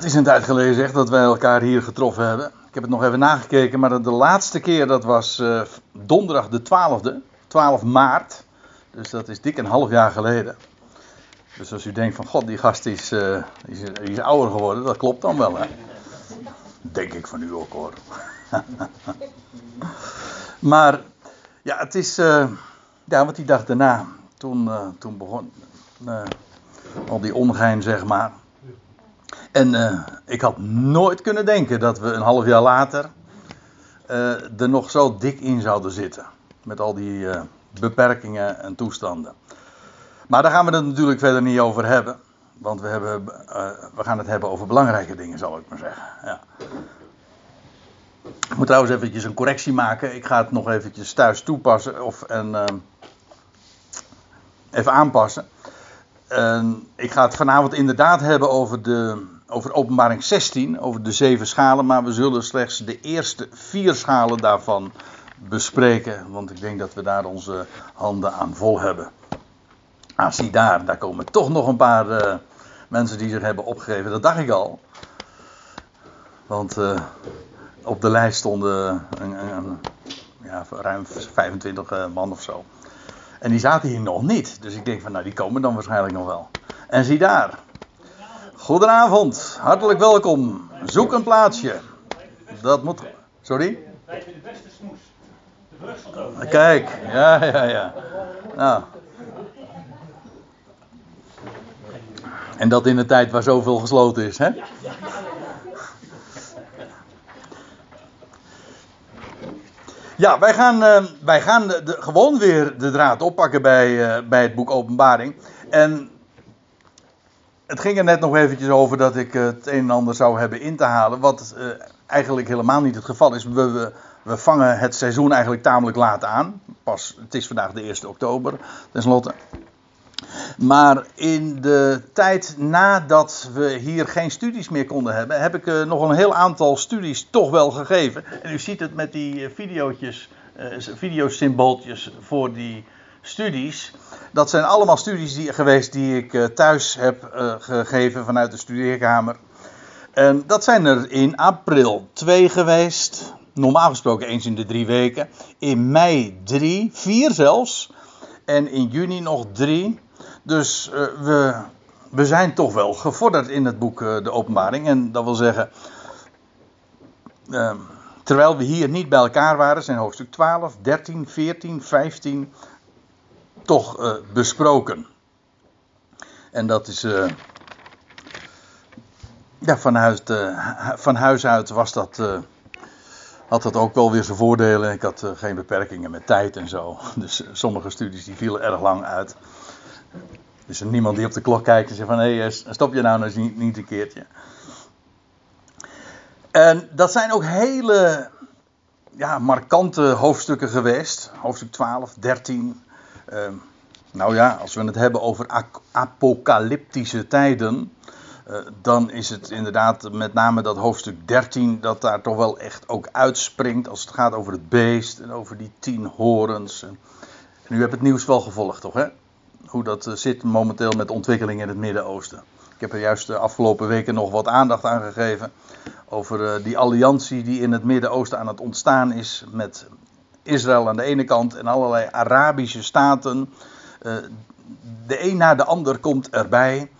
het is een tijd geleden zeg dat wij elkaar hier getroffen hebben. Ik heb het nog even nagekeken, maar de laatste keer dat was uh, donderdag de 12e, 12 maart. Dus dat is dik een half jaar geleden. Dus als u denkt van god, die gast is, uh, is, is, ouder geworden, dat klopt dan wel hè. Denk ik van u ook hoor. maar ja, het is, uh, ja, wat die dag daarna, toen, toen begon al die ongein zeg maar. En uh, ik had nooit kunnen denken dat we een half jaar later uh, er nog zo dik in zouden zitten. Met al die uh, beperkingen en toestanden. Maar daar gaan we het natuurlijk verder niet over hebben. Want we, hebben, we gaan het hebben over belangrijke dingen, zal ik maar zeggen. Ja. Ik moet trouwens eventjes een correctie maken. Ik ga het nog eventjes thuis toepassen. Of, en, even aanpassen. En ik ga het vanavond inderdaad hebben over de over openbaring 16, over de zeven schalen, maar we zullen slechts de eerste vier schalen daarvan bespreken, want ik denk dat we daar onze handen aan vol hebben. Ah, zie daar, daar komen toch nog een paar uh, mensen die zich hebben opgegeven, dat dacht ik al. Want uh, op de lijst stonden een, ja, ruim 25 uh, man of zo. En die zaten hier nog niet, dus ik denk van nou die komen dan waarschijnlijk nog wel. En zie daar, Goedenavond, hartelijk welkom. Zoek een plaatsje. Dat moet. Sorry? Wij de beste smoes. De Kijk, ja, ja, ja. Nou. En dat in een tijd waar zoveel gesloten is, hè? Ja, wij gaan, uh, wij gaan de, gewoon weer de draad oppakken bij, uh, bij het boek Openbaring. En het ging er net nog eventjes over dat ik het een en ander zou hebben in te halen. Wat uh, eigenlijk helemaal niet het geval is. We, we, vangen het seizoen eigenlijk tamelijk laat aan. Pas, het is vandaag de 1 oktober, tenslotte. Maar in de tijd nadat we hier geen studies meer konden hebben, heb ik uh, nog een heel aantal studies toch wel gegeven. En u ziet het met die uh, videootjes, videosymbooltjes voor die studies. Dat zijn allemaal studies die, geweest die ik uh, thuis heb uh, gegeven vanuit de studeerkamer. En dat zijn er in april twee geweest. Normaal gesproken eens in de drie weken. In mei drie, vier zelfs. En in juni nog drie. Dus uh, we, we zijn toch wel gevorderd in het boek De Openbaring. En dat wil zeggen. terwijl we hier niet bij elkaar waren, zijn hoofdstuk 12, 13, 14, 15, toch uh, besproken. En dat is. Uh, ja, van huis, uh, van huis uit was dat. had dat ook wel weer zijn voordelen. Ik had geen beperkingen met tijd en zo. Dus sommige studies die vielen erg lang uit. Dus er niemand die op de klok kijkt en zegt van hé, hey, stop je nou nou niet, niet een keertje. En dat zijn ook hele ja, markante hoofdstukken geweest. Hoofdstuk 12, 13, uh, nou ja, als we het hebben over apocalyptische tijden. Uh, dan is het inderdaad met name dat hoofdstuk 13 dat daar toch wel echt ook uitspringt. Als het gaat over het beest en over die tien horens. En, u hebt het nieuws wel gevolgd, toch? Hè? Hoe dat uh, zit momenteel met ontwikkeling in het Midden-Oosten. Ik heb er juist de afgelopen weken nog wat aandacht aan gegeven. Over uh, die alliantie die in het Midden-Oosten aan het ontstaan is. Met Israël aan de ene kant en allerlei Arabische staten. Uh, de een na de ander komt erbij.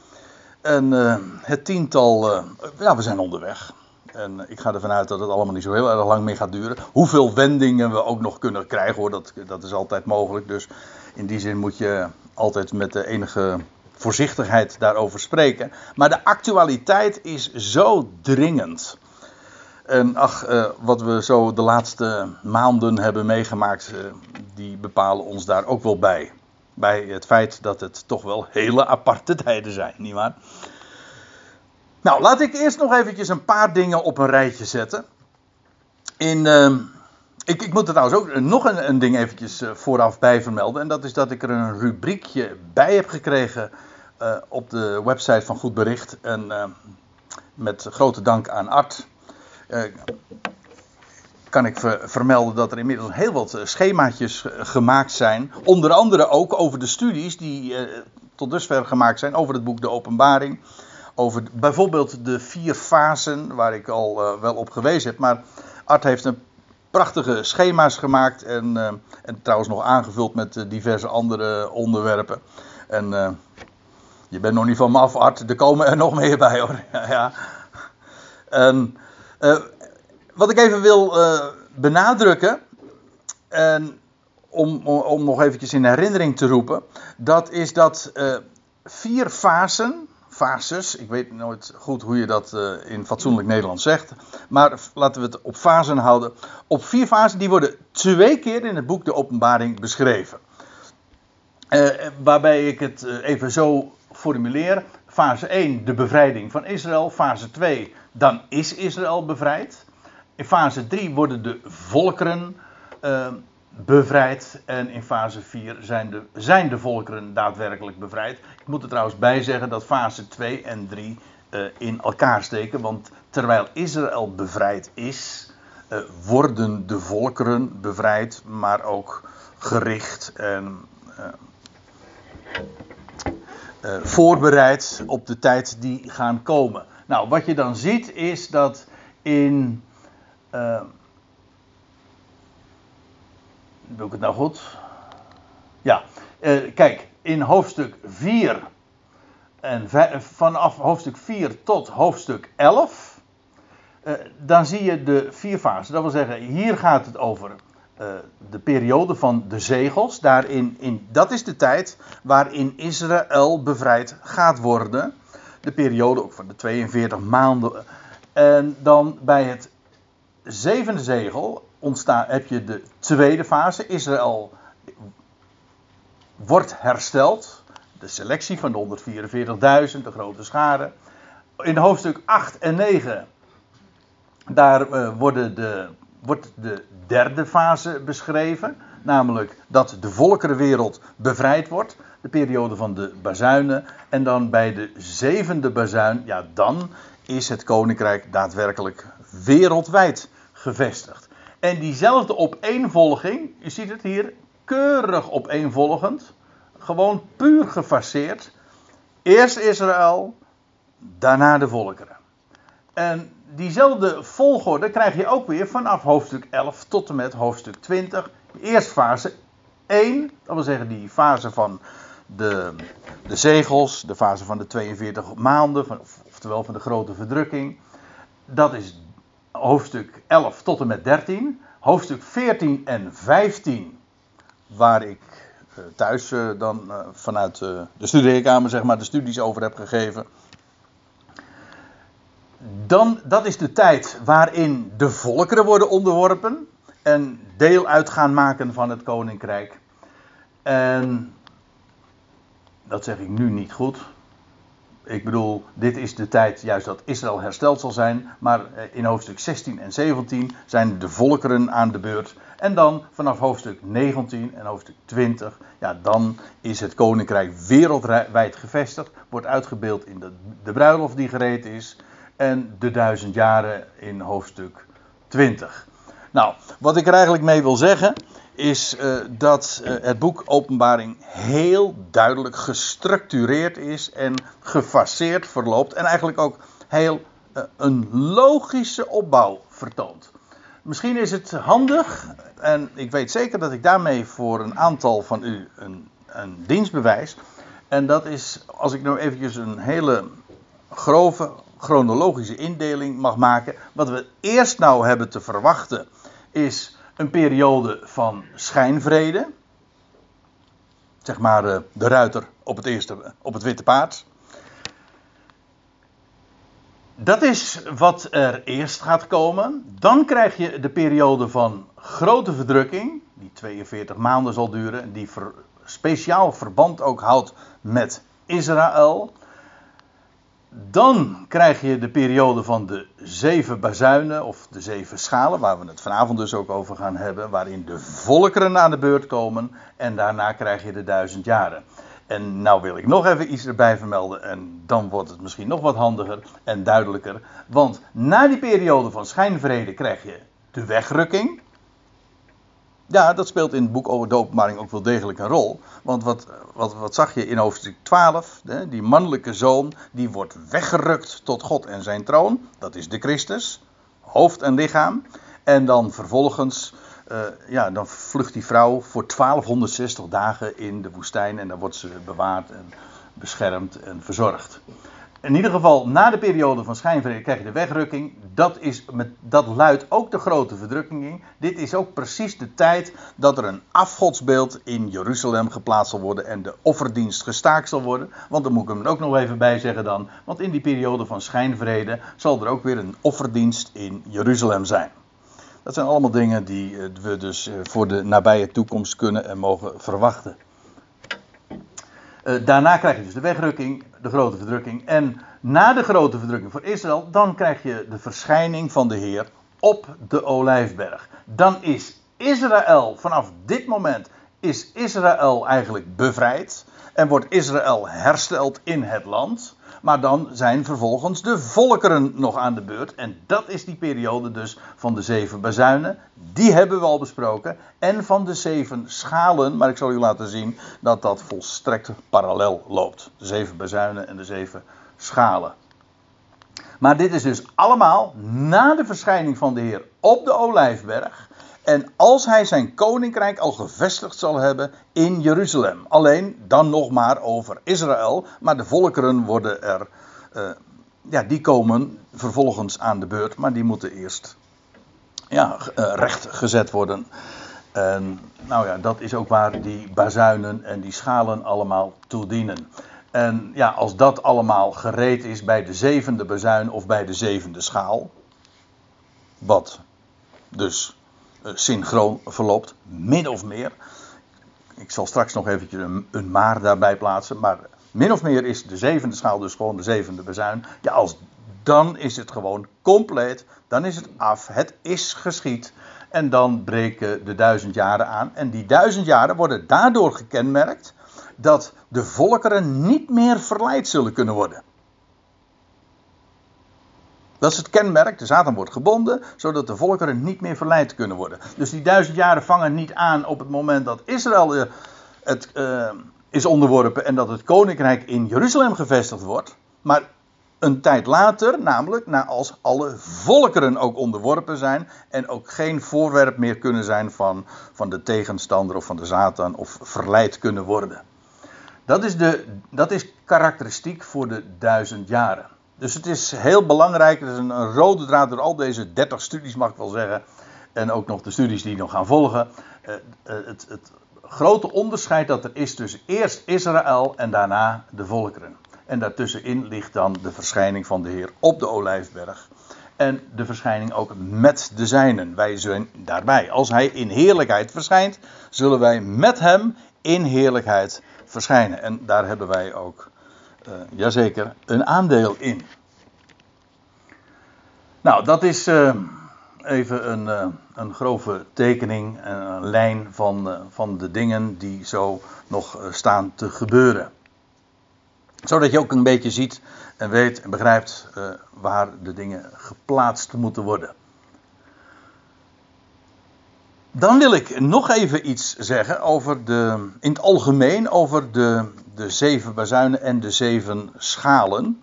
En uh, het tiental, uh, ja, we zijn onderweg. En ik ga ervan uit dat het allemaal niet zo heel erg lang meer gaat duren. Hoeveel wendingen we ook nog kunnen krijgen hoor, dat, dat is altijd mogelijk. Dus in die zin moet je altijd met enige voorzichtigheid daarover spreken. Maar de actualiteit is zo dringend. En ach, uh, wat we zo de laatste maanden hebben meegemaakt, uh, die bepalen ons daar ook wel bij. Bij het feit dat het toch wel hele aparte tijden zijn, nietwaar? Nou, laat ik eerst nog eventjes een paar dingen op een rijtje zetten. In, uh, ik, ik, moet er trouwens ook nog een, een ding eventjes vooraf bij vermelden. En dat is dat ik er een rubriekje bij heb gekregen op de website van Goed Bericht. En met grote dank aan Art kan ik vermelden dat er inmiddels heel wat eh, schemaatjes gemaakt zijn. Onder andere ook over de studies die tot dusver gemaakt zijn over het boek De Openbaring. over bijvoorbeeld de vier fasen waar ik al eh, wel op gewezen heb. Maar Art heeft een prachtige schema's gemaakt en, eh, en trouwens nog aangevuld met eh, diverse andere onderwerpen. En je bent nog niet van me af, Art. Er komen er nog meer bij hoor. ja. En, wat ik even wil benadrukken. En om, om, nog eventjes in herinnering te roepen. Dat is dat vier fasen fases. Ik weet nooit goed hoe je dat in fatsoenlijk Nederlands zegt. Maar laten we het op fasen houden. Op vier fasen, die worden twee keer in het boek De Openbaring beschreven. Waarbij ik het even zo formuleer. Fase 1, de bevrijding van Israël. Fase 2, dan is Israël bevrijd. In fase 3 worden de volkeren bevrijd. En in fase 4 zijn de, zijn de volkeren daadwerkelijk bevrijd. Ik moet er trouwens bij zeggen dat fase 2 en 3 uh, eh, in elkaar steken. Want terwijl Israël bevrijd is, uh, worden de volkeren bevrijd, maar ook gericht en uh, voorbereid op de tijd die gaan komen. Nou, wat je dan ziet is dat in Doe ik het nou goed? Ja, uh, kijk, in hoofdstuk 4 en vanaf hoofdstuk 4 tot hoofdstuk 11, uh, eh, dan zie je de vier fasen. Dat wil zeggen, hier gaat het over uh, de periode van de zegels. Daarin, in, dat is de tijd waarin Israël bevrijd gaat worden. De periode ook van de 42 maanden. En dan bij het zevende zegel ontstaan, heb je de tweede fase. Israël wordt hersteld. De selectie van de 144.000, de grote schade. In hoofdstuk 8 en 9, daar uh, worden de, wordt de derde fase beschreven. Namelijk dat de volkerenwereld bevrijd wordt. De periode van de bazuinen. En dan bij de zevende bazuin, ja dan is het koninkrijk daadwerkelijk wereldwijd gevestigd. En diezelfde opeenvolging, je ziet het hier, keurig opeenvolgend, gewoon puur gefaseerd. Eerst Israël, daarna de volkeren. En diezelfde volgorde krijg je ook weer vanaf hoofdstuk 11 tot en met hoofdstuk 20. Eerst fase 1, dat wil zeggen die fase van de, de zegels, de fase van de 42 maanden, van, oftewel van de grote verdrukking. Dat is hoofdstuk 11 tot en met 13. Hoofdstuk 14 en 15, waar ik uh, thuis uh, dan uh, vanuit de studeerkamer zeg maar, de studies over heb gegeven. Dan, dat is de tijd waarin de volkeren worden onderworpen en deel uit gaan maken van het koninkrijk. En dat zeg ik nu niet goed, ik bedoel, dit is de tijd juist dat Israël hersteld zal zijn. Maar eh, in hoofdstuk 16 en 17 zijn de volkeren aan de beurt. En dan vanaf hoofdstuk 19 en hoofdstuk 20, ja, dan is het koninkrijk wereldwijd gevestigd. Wordt uitgebeeld in de, de bruiloft die gereed is. En de duizend jaren in hoofdstuk 20. Nou, wat ik er eigenlijk mee wil zeggen is uh, dat uh, het boek Openbaring heel duidelijk gestructureerd is en gefaseerd verloopt. En eigenlijk ook heel uh, een logische opbouw vertoont. Misschien is het handig, en ik weet zeker dat ik daarmee voor een aantal van u een, een dienst bewijs. En dat is, als ik nou eventjes een hele grove chronologische indeling mag maken. Wat we eerst nou hebben te verwachten is een periode van schijnvrede. Zeg maar eh, de ruiter op het, eerste, op het witte paard. Dat is wat er eerst gaat komen. Dan krijg je de periode van grote verdrukking, die 42 maanden zal duren, die speciaal verband ook houdt met Israël. Dan krijg je de periode van de zeven bazuinen of de zeven schalen, waar we het vanavond dus ook over gaan hebben, waarin de volkeren aan de beurt komen en daarna krijg je de duizend jaren. En nou wil ik nog even iets erbij vermelden en dan wordt het misschien nog wat handiger en duidelijker. Want na die periode van schijnvrede krijg je de wegrukking. Ja, dat speelt in het boek over de ook wel degelijk een rol. Want wat, wat, wat zag je in hoofdstuk 12? Hè? Die mannelijke zoon, die wordt weggerukt tot God en zijn troon. Dat is de Christus, hoofd en lichaam. En dan vervolgens, uh, ja, dan vlucht die vrouw voor 1260 dagen in de woestijn. En dan wordt ze bewaard en beschermd en verzorgd in ieder geval na de periode van schijnvrede krijg je de wegrukking. Dat, is met, dat luidt ook de grote verdrukking in. Dit is ook precies de tijd dat er een afgodsbeeld in Jeruzalem geplaatst zal worden en de offerdienst gestaakt zal worden. Want dan moet ik hem er ook nog even bij zeggen dan. Want in die periode van schijnvrede zal er ook weer een offerdienst in Jeruzalem zijn. Dat zijn allemaal dingen die eh, we dus eh, voor de nabije toekomst kunnen en mogen verwachten. Uh, daarna krijg je dus de wegrukking, de grote verdrukking. En na de grote verdrukking voor Israël, dan krijg je de verschijning van de Heer op de Olijfberg. Dan is Israël, vanaf dit moment, is Israël eigenlijk bevrijd. En wordt Israël hersteld in het land. Maar dan zijn vervolgens de volkeren nog aan de beurt. En dat is die periode dus van de zeven bazuinen. Die hebben we al besproken. En van de zeven schalen. Maar ik zal u laten zien dat dat volstrekt parallel loopt. De zeven bazuinen en de zeven schalen. Maar dit is dus allemaal na de verschijning van de Heer op de Olijfberg. En als hij zijn koninkrijk al gevestigd zal hebben in Jeruzalem. Alleen dan nog maar over Israël. Maar de volkeren worden er. Uh, ja, die komen vervolgens aan de beurt. Maar die moeten eerst ja, uh, recht gezet worden. En nou ja, dat is ook waar die bazuinen en die schalen allemaal toe dienen. En ja, als dat allemaal gereed is bij de zevende bazuin of bij de zevende schaal. Wat dus synchroon verloopt, min of meer. Ik zal straks nog eventjes een, een, maar daarbij plaatsen, maar min of meer is de zevende schaal dus gewoon de zevende bezuin. Ja, als, dan is het gewoon compleet, dan is het af, het is geschied. En dan breken de duizend jaren aan. En die duizend jaren worden daardoor gekenmerkt dat de volkeren niet meer verleid zullen kunnen worden. Dat is het kenmerk. De Satan wordt gebonden, zodat de volkeren niet meer verleid kunnen worden. Dus die duizend jaren vangen niet aan op het moment dat Israël uh, het, uh, is onderworpen en dat het koninkrijk in Jeruzalem gevestigd wordt. Maar een tijd later, namelijk na als alle volkeren ook onderworpen zijn en ook geen voorwerp meer kunnen zijn van, van de tegenstander of van de Satan of verleid kunnen worden. Dat is, de, dat is karakteristiek voor de duizend jaren. Dus het is heel belangrijk, het is een, rode draad door al deze 30 studies mag ik wel zeggen. En ook nog de studies die nog gaan volgen. Uh, het, het grote onderscheid dat er is tussen eerst Israël en daarna de volkeren. En daartussenin ligt dan de verschijning van de Heer op de Olijfberg. En de verschijning ook met de zijnen. Wij zijn daarbij. Als hij in heerlijkheid verschijnt, zullen wij met hem in heerlijkheid verschijnen. En daar hebben wij ook uh, jazeker, een aandeel in. Nou, dat is uh, even een, uh, een grove tekening, een lijn van, van de dingen die zo nog staan te gebeuren. Zodat je ook een beetje ziet en weet en begrijpt waar de dingen geplaatst moeten worden. Dan wil ik nog even iets zeggen over de, in het algemeen over de, de zeven bazuinen en de zeven schalen.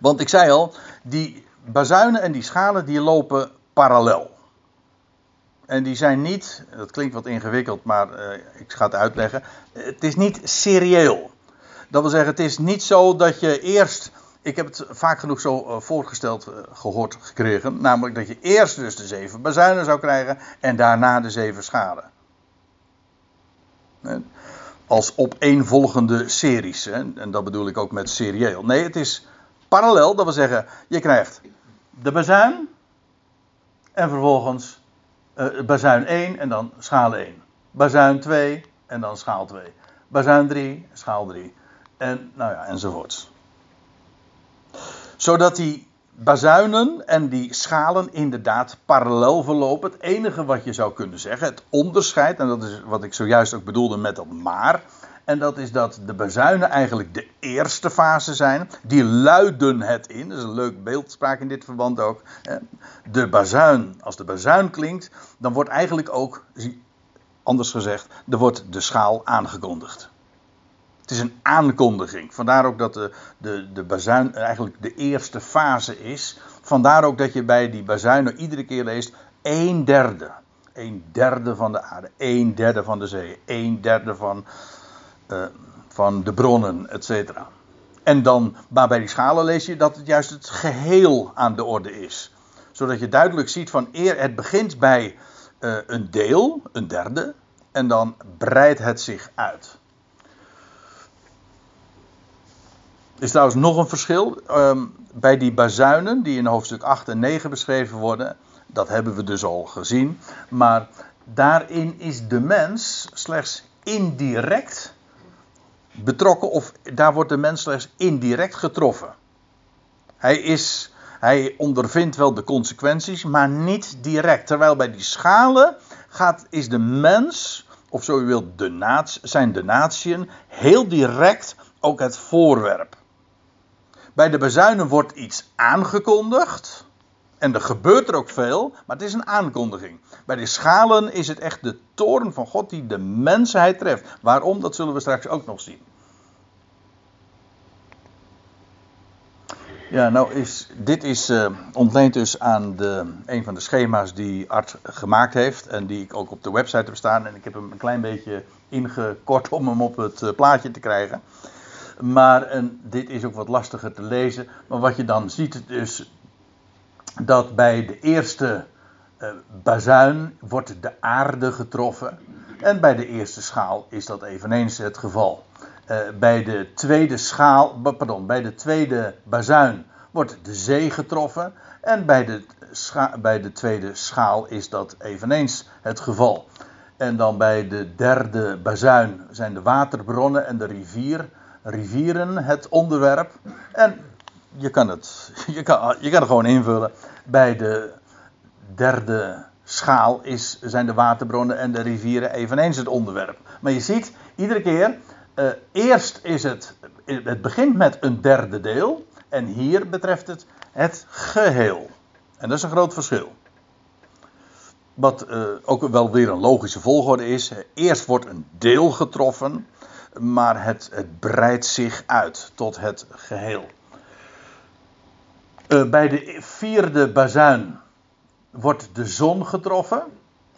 Want ik zei al, die bazuinen en die schalen die lopen parallel. En die zijn niet, dat klinkt wat ingewikkeld, maar uh, ik ga het uitleggen. Het is niet serieel. Dat wil zeggen, het is niet zo dat je eerst ik heb het vaak genoeg zo uh, voorgesteld uh, gehoord gekregen. Namelijk dat je eerst dus de zeven bazuinen zou krijgen en daarna de zeven schalen. Als opeenvolgende series. Hè? En dat bedoel ik ook met serieel. Nee, het is parallel. Dat wil zeggen, je krijgt de bazuin. En vervolgens uh, bazuin 1 en dan schaal 1. Bazuin 2 en dan schaal 2. Bazuin 3, schaal 3. En nou ja, enzovoorts zodat die bazuinen en die schalen inderdaad parallel verlopen. Het enige wat je zou kunnen zeggen, het onderscheid, en dat is wat ik zojuist ook bedoelde met dat maar. En dat is dat de bazuinen eigenlijk de eerste fase zijn. Die luiden het in. Dat is een leuk beeldspraak in dit verband ook. De bazuin, als de bazuin klinkt, dan wordt eigenlijk ook, anders gezegd, er wordt de schaal aangekondigd. Het is een aankondiging. Vandaar ook dat de, de, de bazuin eigenlijk de eerste fase is. Vandaar ook dat je bij die bazuinen iedere keer leest: een derde. Een derde van de aarde, een derde van de zee, een derde van, uh, van de bronnen, etc. En dan, maar bij die schalen lees je dat het juist het geheel aan de orde is. Zodat je duidelijk ziet van eer het begint bij uh, een deel, een derde, en dan breidt het zich uit. Er is trouwens nog een verschil. Um, bij die bazuinen, die in hoofdstuk 8 en 9 beschreven worden, dat hebben we dus al gezien. Maar daarin is de mens slechts indirect betrokken, of daar wordt de mens slechts indirect getroffen. Hij, is, hij ondervindt wel de consequenties, maar niet direct. Terwijl bij die schalen gaat, is de mens, of zo u wilt, de zijn de natieën, heel direct ook het voorwerp. Bij de bezuinen wordt iets aangekondigd. En er gebeurt er ook veel, maar het is een aankondiging. Bij de schalen is het echt de toorn van God die de mensheid treft. Waarom, dat zullen we straks ook nog zien. Ja, nou is, dit is uh, ontleend dus aan de, een van de schema's die Art gemaakt heeft. En die ik ook op de website heb staan. En ik heb hem een klein beetje ingekort om hem op het uh, plaatje te krijgen. Maar en dit is ook wat lastiger te lezen. Maar wat je dan ziet is dat bij de eerste uh, bazuin wordt de aarde getroffen. En bij de eerste schaal is dat eveneens het geval. Uh, bij de tweede schaal, pardon, bij de tweede bazuin wordt de zee getroffen. En bij de, bij de tweede schaal is dat eveneens het geval. En dan bij de derde bazuin zijn de waterbronnen en de rivier rivieren het onderwerp. En je kan het, je kan, je kan gewoon invullen. Bij de derde schaal is, zijn de waterbronnen en de rivieren eveneens het onderwerp. Maar je ziet, iedere keer, uh, eerst is het, het begint met een derde deel. En hier betreft het het geheel. En dat is een groot verschil. Wat uh, ook wel weer een logische volgorde is. Eerst wordt een deel getroffen maar het, het breidt zich uit tot het geheel. Uh, bij de vierde bazuin wordt de zon getroffen.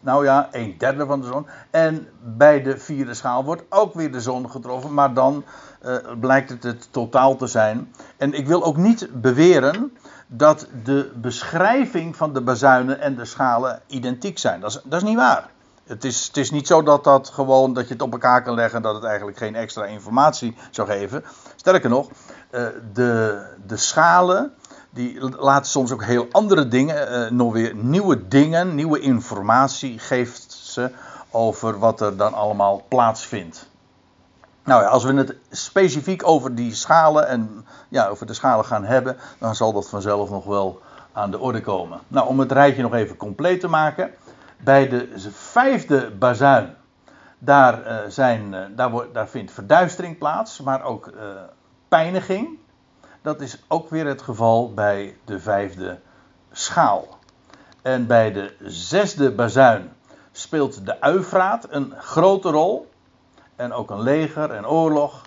Nou ja, een derde van de zon. En bij de vierde schaal wordt ook weer de zon getroffen, maar dan uh, blijkt het het totaal te zijn. En ik wil ook niet beweren dat de beschrijving van de bazuinen en de schalen identiek zijn. Dat is, dat is niet waar. Het is, het is niet zo dat, dat, gewoon, dat je het op elkaar kan leggen dat het eigenlijk geen extra informatie zou geven. Sterker nog, eh, de, de schalen die laten soms ook heel andere dingen, eh, nog weer nieuwe dingen, nieuwe informatie geeft ze over wat er dan allemaal plaatsvindt. Nou ja, als we het specifiek over die schalen en ja, over de schalen gaan hebben, dan zal dat vanzelf nog wel aan de orde komen. Nou, om het rijtje nog even compleet te maken bij de vijfde bazuin, daar, uh, zijn, uh, daar, daar vindt verduistering plaats, maar ook uh, pijniging. Dat is ook weer het geval bij de vijfde schaal. En bij de zesde bazuin speelt de Uifraat een grote rol. En ook een leger en oorlog.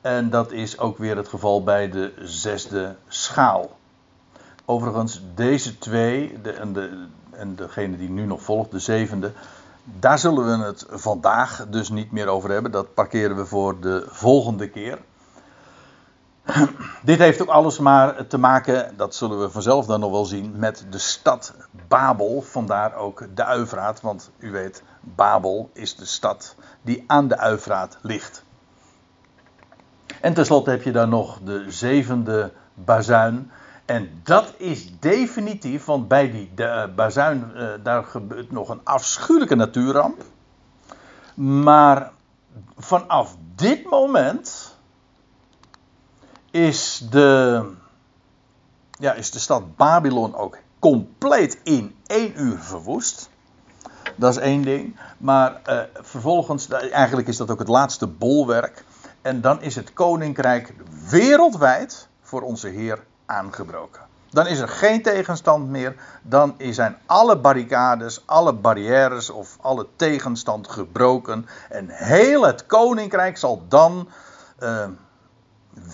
En dat is ook weer het geval bij de zesde schaal. Overigens, deze twee, de, de, en degene die nu nog volgt, de zevende. Daar zullen we het vandaag dus niet meer over hebben. Dat parkeren we voor de volgende keer. Dit heeft ook alles maar te maken, dat zullen we vanzelf dan nog wel zien, met de stad Babel. Vandaar ook de Uivraat, want u weet, Babel is de stad die aan de Uivraat ligt. En tenslotte heb je dan nog de zevende bazuin. En dat is definitief, want bij die de, uh, bazuin, uh, daar gebeurt nog een afschuwelijke natuurramp. Maar vanaf dit moment is de, ja, is de stad Babylon ook compleet in één uur verwoest. Dat is één ding. Maar uh, vervolgens, eigenlijk is dat ook het laatste bolwerk. En dan is het koninkrijk wereldwijd voor onze Heer aangebroken. Dan is er geen tegenstand meer. Dan zijn alle barricades, alle barrières of alle tegenstand gebroken. En heel het koninkrijk zal dan uh,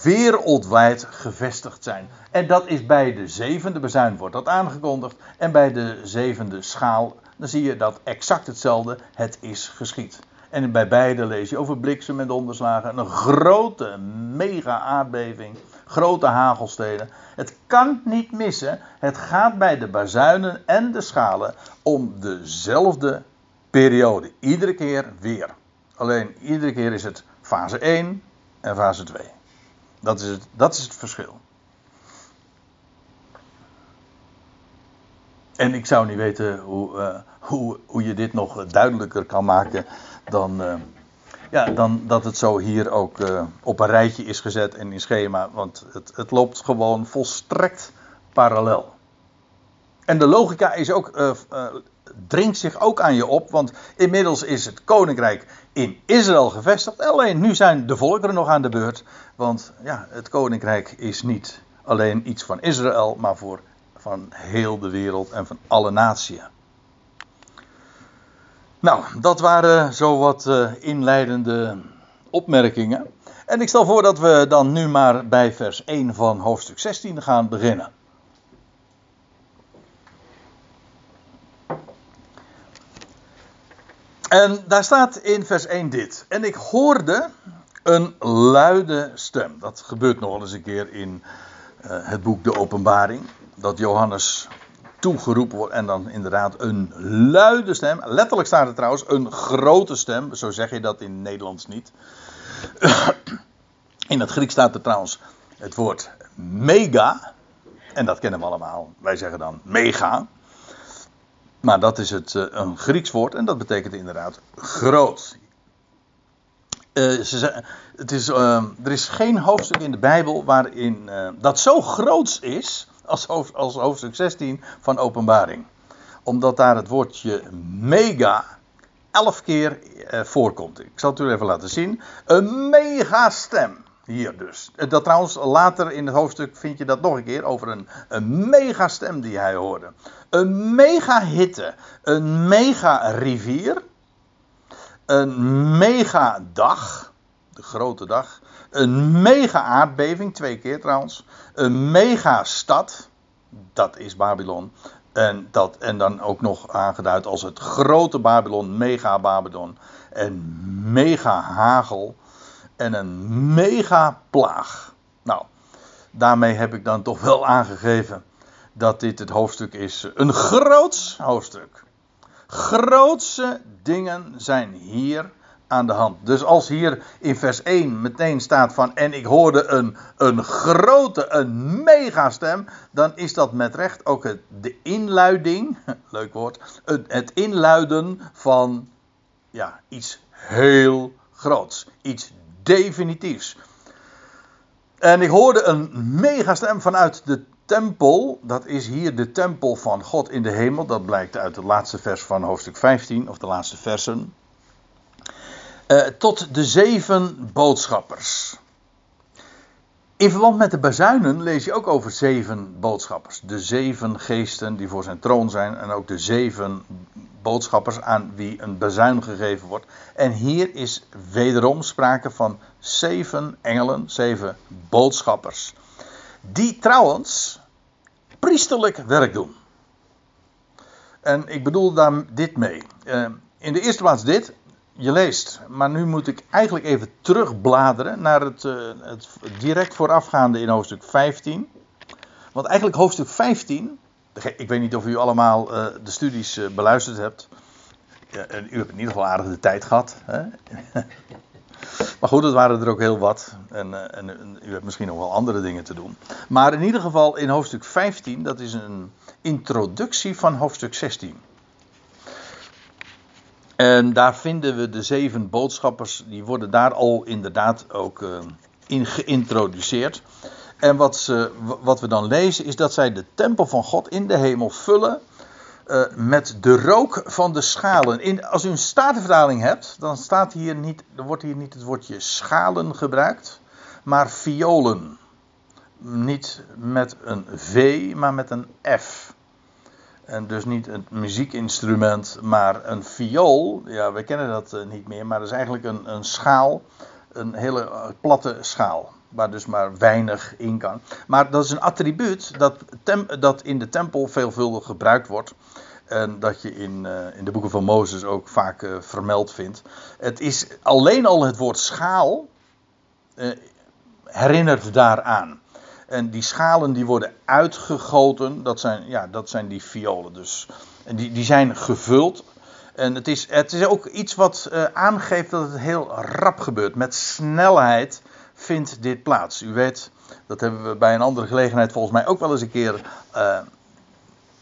wereldwijd gevestigd zijn. En dat is bij de zevende bezuin wordt dat aangekondigd. En bij de zevende schaal, dan zie je dat exact hetzelfde. Het is geschied. En bij beide lees je over bliksem en donderslagen. Een grote, mega aardbeving. Grote hagelsteden. Het kan niet missen. Het gaat bij de bazuinen en de schalen om dezelfde periode. Iedere keer weer. Alleen iedere keer is het fase 1 en fase 2. Dat is het, dat is het verschil. En ik zou niet weten hoe, uh, hoe, hoe je dit nog duidelijker kan maken dan, uh, ja, dan dat het zo hier ook uh, op een rijtje is gezet en in schema. Want het, het loopt gewoon volstrekt parallel. En de logica is ook, dringt zich ook aan je op. Want inmiddels is het koninkrijk in Israël gevestigd. Alleen nu zijn de volkeren nog aan de beurt. Want ja, het koninkrijk is niet alleen iets van Israël, maar voor van heel de wereld en van alle naties. Nou, dat waren zo wat uh, inleidende opmerkingen. En ik stel voor dat we dan nu maar bij vers 1 van hoofdstuk 16 gaan beginnen. En daar staat in vers 1 dit. En ik hoorde een luide stem. Dat gebeurt nog eens een keer in uh, het boek De Openbaring. Dat Johannes toegeroepen wordt en dan inderdaad een luide stem. Letterlijk staat er trouwens een grote stem. Zo zeg je dat in het Nederlands niet. In het Grieks staat er trouwens het woord mega. En dat kennen we allemaal. Wij zeggen dan mega. Maar dat is het, uh, een Grieks woord en dat betekent inderdaad groot. Uh, ze, het is, uh, er is geen hoofdstuk in de Bijbel waarin dat zo groots is als, hoofd, als hoofdstuk 16 van Openbaring. Omdat daar het woordje mega elf keer voorkomt. Ik zal het u even laten zien. Een mega stem. Hier dus. Dat trouwens, later in het hoofdstuk vind je dat nog een keer over een, een mega stem die hij hoorde. Een mega hitte, een mega rivier, een mega dag, de grote dag, een mega aardbeving, twee keer trouwens, een mega stad, dat is Babylon. En, dat, en dan ook nog aangeduid als het grote Babylon, mega Babylon. En mega hagel en een mega plaag. Nou, daarmee heb ik dan toch wel aangegeven dat dit het hoofdstuk is. Een groots hoofdstuk. Grootse dingen zijn hier aan de hand. Dus als hier in vers 1 meteen staat van en ik hoorde een, een grote, een megastem, dan is dat met recht ook het, de inluiding, leuk woord, het, het inluiden van ja, iets heel groots, iets definitiefs. En ik hoorde een megastem vanuit de tempel, dat is hier de tempel van God in de hemel. Dat blijkt uit het laatste vers van hoofdstuk 15, of de laatste versen. Uh, tot de zeven boodschappers. In verband met de bazuinen lees je ook over zeven boodschappers. De zeven geesten die voor zijn troon zijn en ook de zeven boodschappers aan wie een bazuin gegeven wordt. En hier is wederom sprake van zeven engelen, zeven boodschappers. Die trouwens priesterlijk werk doen. En ik bedoel daar dit mee. Uh, in de eerste plaats dit. Je leest, maar nu moet ik eigenlijk even terugbladeren naar het, uh, het direct voorafgaande in hoofdstuk 15. Want eigenlijk hoofdstuk 15, ik weet niet of u allemaal uh, de studies beluisterd hebt. Ja, u hebt in ieder geval aardig de tijd gehad. Hè? Maar goed, het waren er ook heel wat. En, en, en, u hebt misschien nog wel andere dingen te doen. Maar in ieder geval in hoofdstuk 15, dat is een introductie van hoofdstuk 16. En daar vinden we de zeven boodschappers, die worden daar al inderdaad ook uh, in geïntroduceerd. En wat, ze, wat we dan lezen is dat zij de tempel van God in de hemel vullen uh, met de rook van de schalen. In, als u een statenvertaling hebt, dan, staat hier niet, dan wordt hier niet het woordje schalen gebruikt, maar violen. Niet met een V, maar met een F. En dus niet een muziekinstrument, maar een viool. Ja, we kennen dat uh, niet meer, maar dat is eigenlijk een, een schaal. Een hele uh, platte schaal. Waar dus maar weinig in kan. Maar dat is een attribuut dat, dat in de tempel veelvuldig gebruikt wordt. En dat je in, uh, in de boeken van Mozes ook vaak vermeld vindt. Het is alleen al het woord schaal. herinnert daaraan. En die schalen die worden uitgegoten, dat zijn, ja, dat zijn die violen dus. En die, die zijn gevuld. En het is, het is ook iets wat uh, aangeeft dat het heel rap gebeurt. Met snelheid vindt dit plaats. U weet, dat hebben we bij een andere gelegenheid volgens mij ook wel eens een keer uh,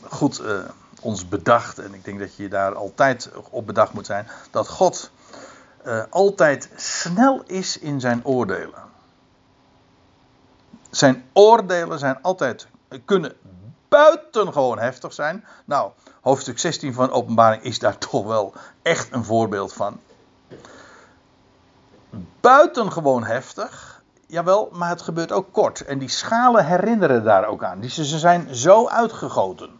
goed uh, ons bedacht. En ik denk dat je daar altijd op bedacht moet zijn. Dat God altijd snel is in zijn oordelen. Zijn oordelen zijn altijd, kunnen buitengewoon heftig zijn. Nou, hoofdstuk 16 van Openbaring is daar toch wel echt een voorbeeld van. Buitengewoon heftig, jawel, maar het gebeurt ook kort. En die schalen herinneren daar ook aan. Die, ze zijn zo uitgegoten.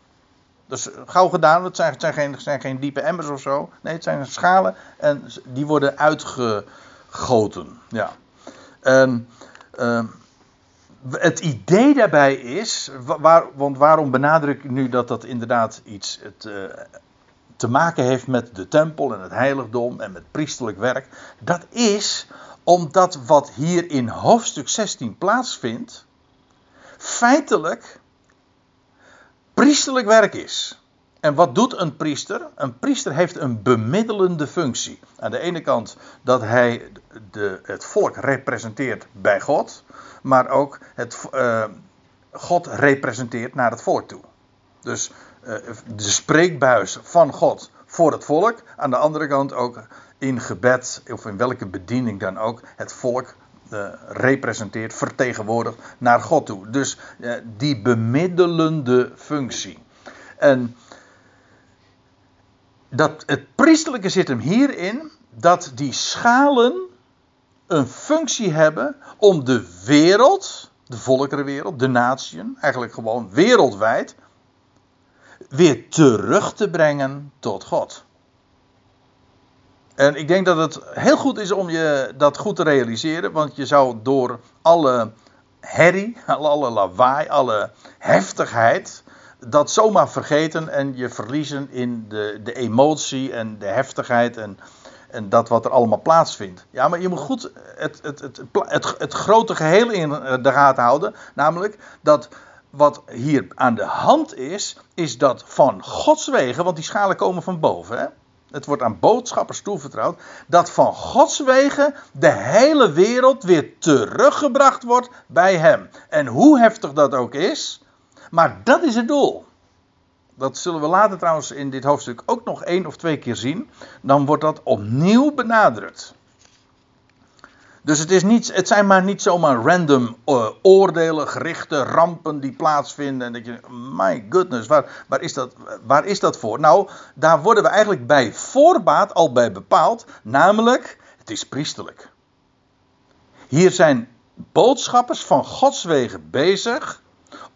Dus gauw gedaan, het zijn, het zijn, geen, diepe emmers of zo. Nee, het zijn schalen en die worden uitgegoten. Ja. Uh, het idee daarbij is, waar, want waarom benadruk ik nu dat dat inderdaad iets het, uh, te maken heeft met de tempel en het heiligdom en met priesterlijk werk? Dat is omdat wat hier in hoofdstuk 16 plaatsvindt, feitelijk priesterlijk werk is. En wat doet een priester? Een priester heeft een bemiddelende functie. Aan de ene kant dat hij de, het volk representeert bij God maar ook het, uh, God representeert naar het volk toe. Dus uh, de spreekbuis van God voor het volk. Aan de andere kant ook in gebed, of in welke bediening dan ook, het volk uh, representeert, vertegenwoordigt naar God toe. Dus die bemiddelende functie. En dat, het priestelijke zit hem hierin dat die schalen een functie hebben om de wereld, de volkerenwereld, de natieën, eigenlijk gewoon wereldwijd, weer terug te brengen tot God. En ik denk dat het heel goed is om je dat goed te realiseren, want je zou door alle herrie, alle lawaai, alle heftigheid, dat zomaar vergeten en je verliezen in de, de emotie en de heftigheid en en dat wat er allemaal plaatsvindt. Ja, maar je moet goed het, het, het, het, grote geheel in de gaten houden. Namelijk dat wat hier aan de hand is, is dat van Gods wegen, want die schalen komen van boven. Hè? Het wordt aan boodschappers toevertrouwd. Dat van Gods wegen de hele wereld weer teruggebracht wordt bij Hem. En hoe heftig dat ook is, maar dat is het doel. Dat zullen we later trouwens in dit hoofdstuk ook nog één of twee keer zien. Dan wordt dat opnieuw benadrukt. Dus het, is niet, het zijn maar niet zomaar random uh, oordelen, gerichte rampen die plaatsvinden. En dat je, my goodness, waar, waar, is dat, waar is dat voor? Nou, daar worden we eigenlijk bij voorbaat al bij bepaald. Namelijk, het is priestelijk. Hier zijn boodschappers van Gods wegen bezig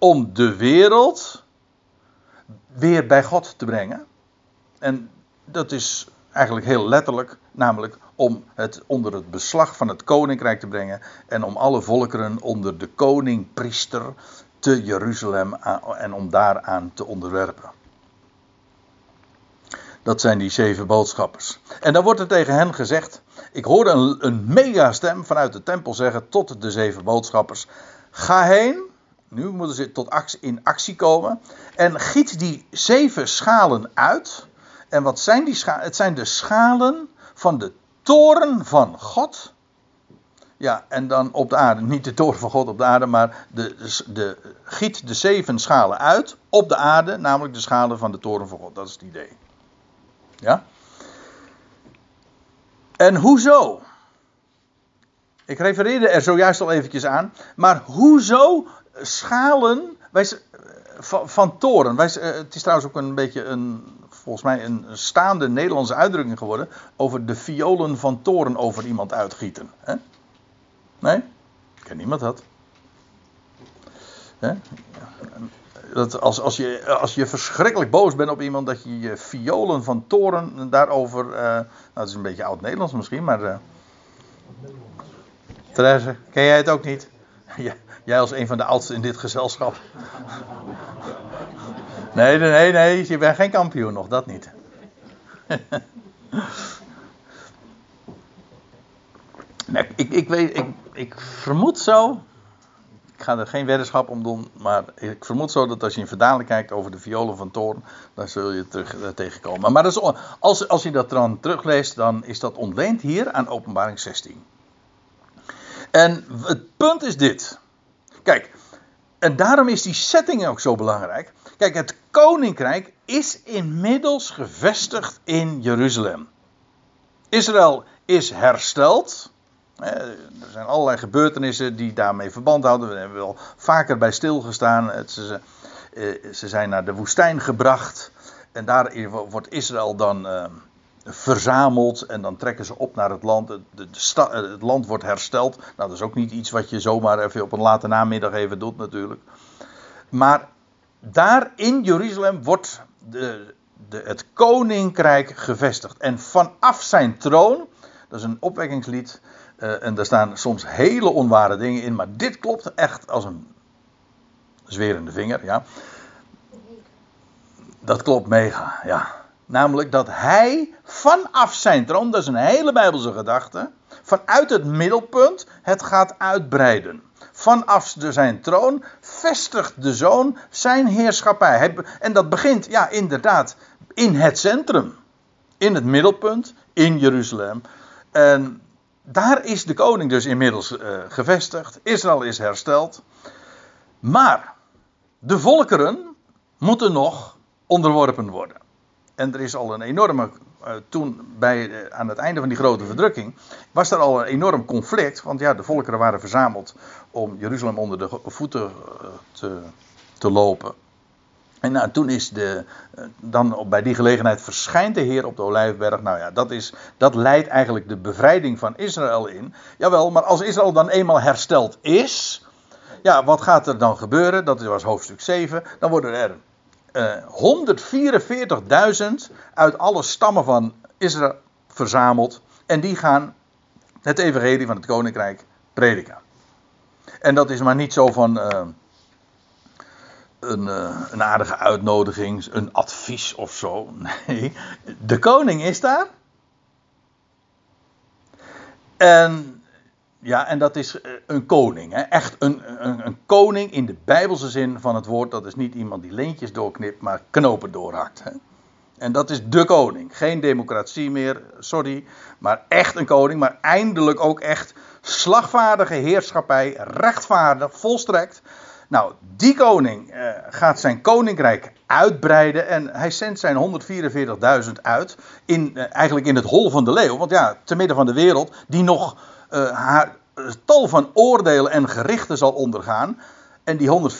om de wereld weer bij God te brengen. En dat is eigenlijk heel letterlijk, namelijk om het onder het beslag van het koninkrijk te brengen en om alle volkeren onder de koning-priester te Jeruzalem en om daaraan te onderwerpen. Dat zijn die zeven boodschappers. En dan wordt er tegen hen gezegd: Ik hoorde een, een megastem vanuit de tempel zeggen tot de zeven boodschappers: Ga heen nu moeten ze tot in actie komen. En giet die zeven schalen uit. En wat zijn die schalen? Het zijn de schalen van de toren van God. Ja, en dan op de aarde. Niet de toren van God op de aarde, maar de, de, giet de zeven schalen uit op de aarde. Namelijk de schalen van de toren van God. Dat is het idee. Ja? En hoezo? Ik refereerde er zojuist al eventjes aan. Maar hoezo schalen. Wij, van, toren. Wij, uh, het is trouwens ook een beetje een, volgens mij een staande Nederlandse uitdrukking geworden. Over de violen van toren over iemand uitgieten. Hè? Nee? Ken niemand dat? Hè? Dat als, als, je, als je verschrikkelijk boos bent op iemand, dat je je violen van toren daarover. Uh, nou, dat is een beetje oud-Nederlands misschien, maar. Uh, Therese, ken jij het ook niet? Ja, jij als een van de oudsten in dit gezelschap. Nee, nee, nee, je bent geen kampioen nog, dat niet. Ik, ik, weet, ik, ik vermoed zo. Ik ga er geen weddenschap om doen, maar ik vermoed zo dat als je in verdaling kijkt over de violen van Toorn, dan zul je terug uh, tegenkomen. Maar dat is, als, als je dat dan terugleest, dan is dat ontleend hier aan Openbaring 16. En het punt is dit. Kijk, en daarom is die setting ook zo belangrijk. Kijk, het koninkrijk is inmiddels gevestigd in Jeruzalem. Israël is hersteld. Er zijn allerlei gebeurtenissen die daarmee verband houden. We hebben wel vaker bij stilgestaan. Ze, eh, ze zijn naar de woestijn gebracht. En daar wordt Israël dan uh, verzameld. En dan trekken ze op naar het land. De, de het land wordt hersteld. Nou, dat is ook niet iets wat je zomaar even op een late namiddag even doet, natuurlijk. Maar daar in Jeruzalem wordt de, de, het koninkrijk gevestigd. En vanaf zijn troon, dat is een opwekkingslied. Uh, en daar staan soms hele onware dingen in, maar dit klopt echt als een zwerende vinger, ja. Dat klopt mega, ja. Namelijk dat hij vanaf zijn troon, dat is een hele Bijbelse gedachte, vanuit het middelpunt het gaat uitbreiden. Vanaf zijn troon vestigt de zoon zijn heerschappij. en dat begint, ja, inderdaad, in het centrum. In het middelpunt, in Jeruzalem. En daar is de koning dus inmiddels uh, gevestigd. Israël is hersteld. Maar de volkeren moeten nog onderworpen worden. En er is al een enorme. Uh, toen bij, uh, aan het einde van die grote verdrukking. was er al een enorm conflict. Want ja, de volkeren waren verzameld. om Jeruzalem onder de voeten te, te lopen. En nou, toen is de, dan bij die gelegenheid verschijnt de Heer op de Olijfberg. Nou ja, dat, is, dat leidt eigenlijk de bevrijding van Israël in. Jawel, maar als Israël dan eenmaal hersteld is. Ja, wat gaat er dan gebeuren? Dat was hoofdstuk 7. Dan worden er 144.000 uit alle stammen van Israël verzameld. En die gaan het evangelie van het koninkrijk prediken. En dat is maar niet zo van... Uh, een, uh, een aardige uitnodiging, een advies of zo. Nee, de koning is daar. En ja, en dat is eh, een koning. Hè? Echt een, een, een, koning in de bijbelse zin van het woord. Dat is niet iemand die leentjes doorknipt, maar knopen doorhakt. Hè? En dat is de koning. Geen democratie meer, sorry. Maar echt een koning. Maar eindelijk ook echt slagvaardige heerschappij. Rechtvaardig, volstrekt. Nou, die koning uh, gaat zijn koninkrijk uitbreiden en hij zendt zijn 144.000 uit, in, uh, eigenlijk in het hol van de leeuw. Want ja, te midden van de wereld, die nog uh, haar tal van oordelen en gerichten zal ondergaan. En die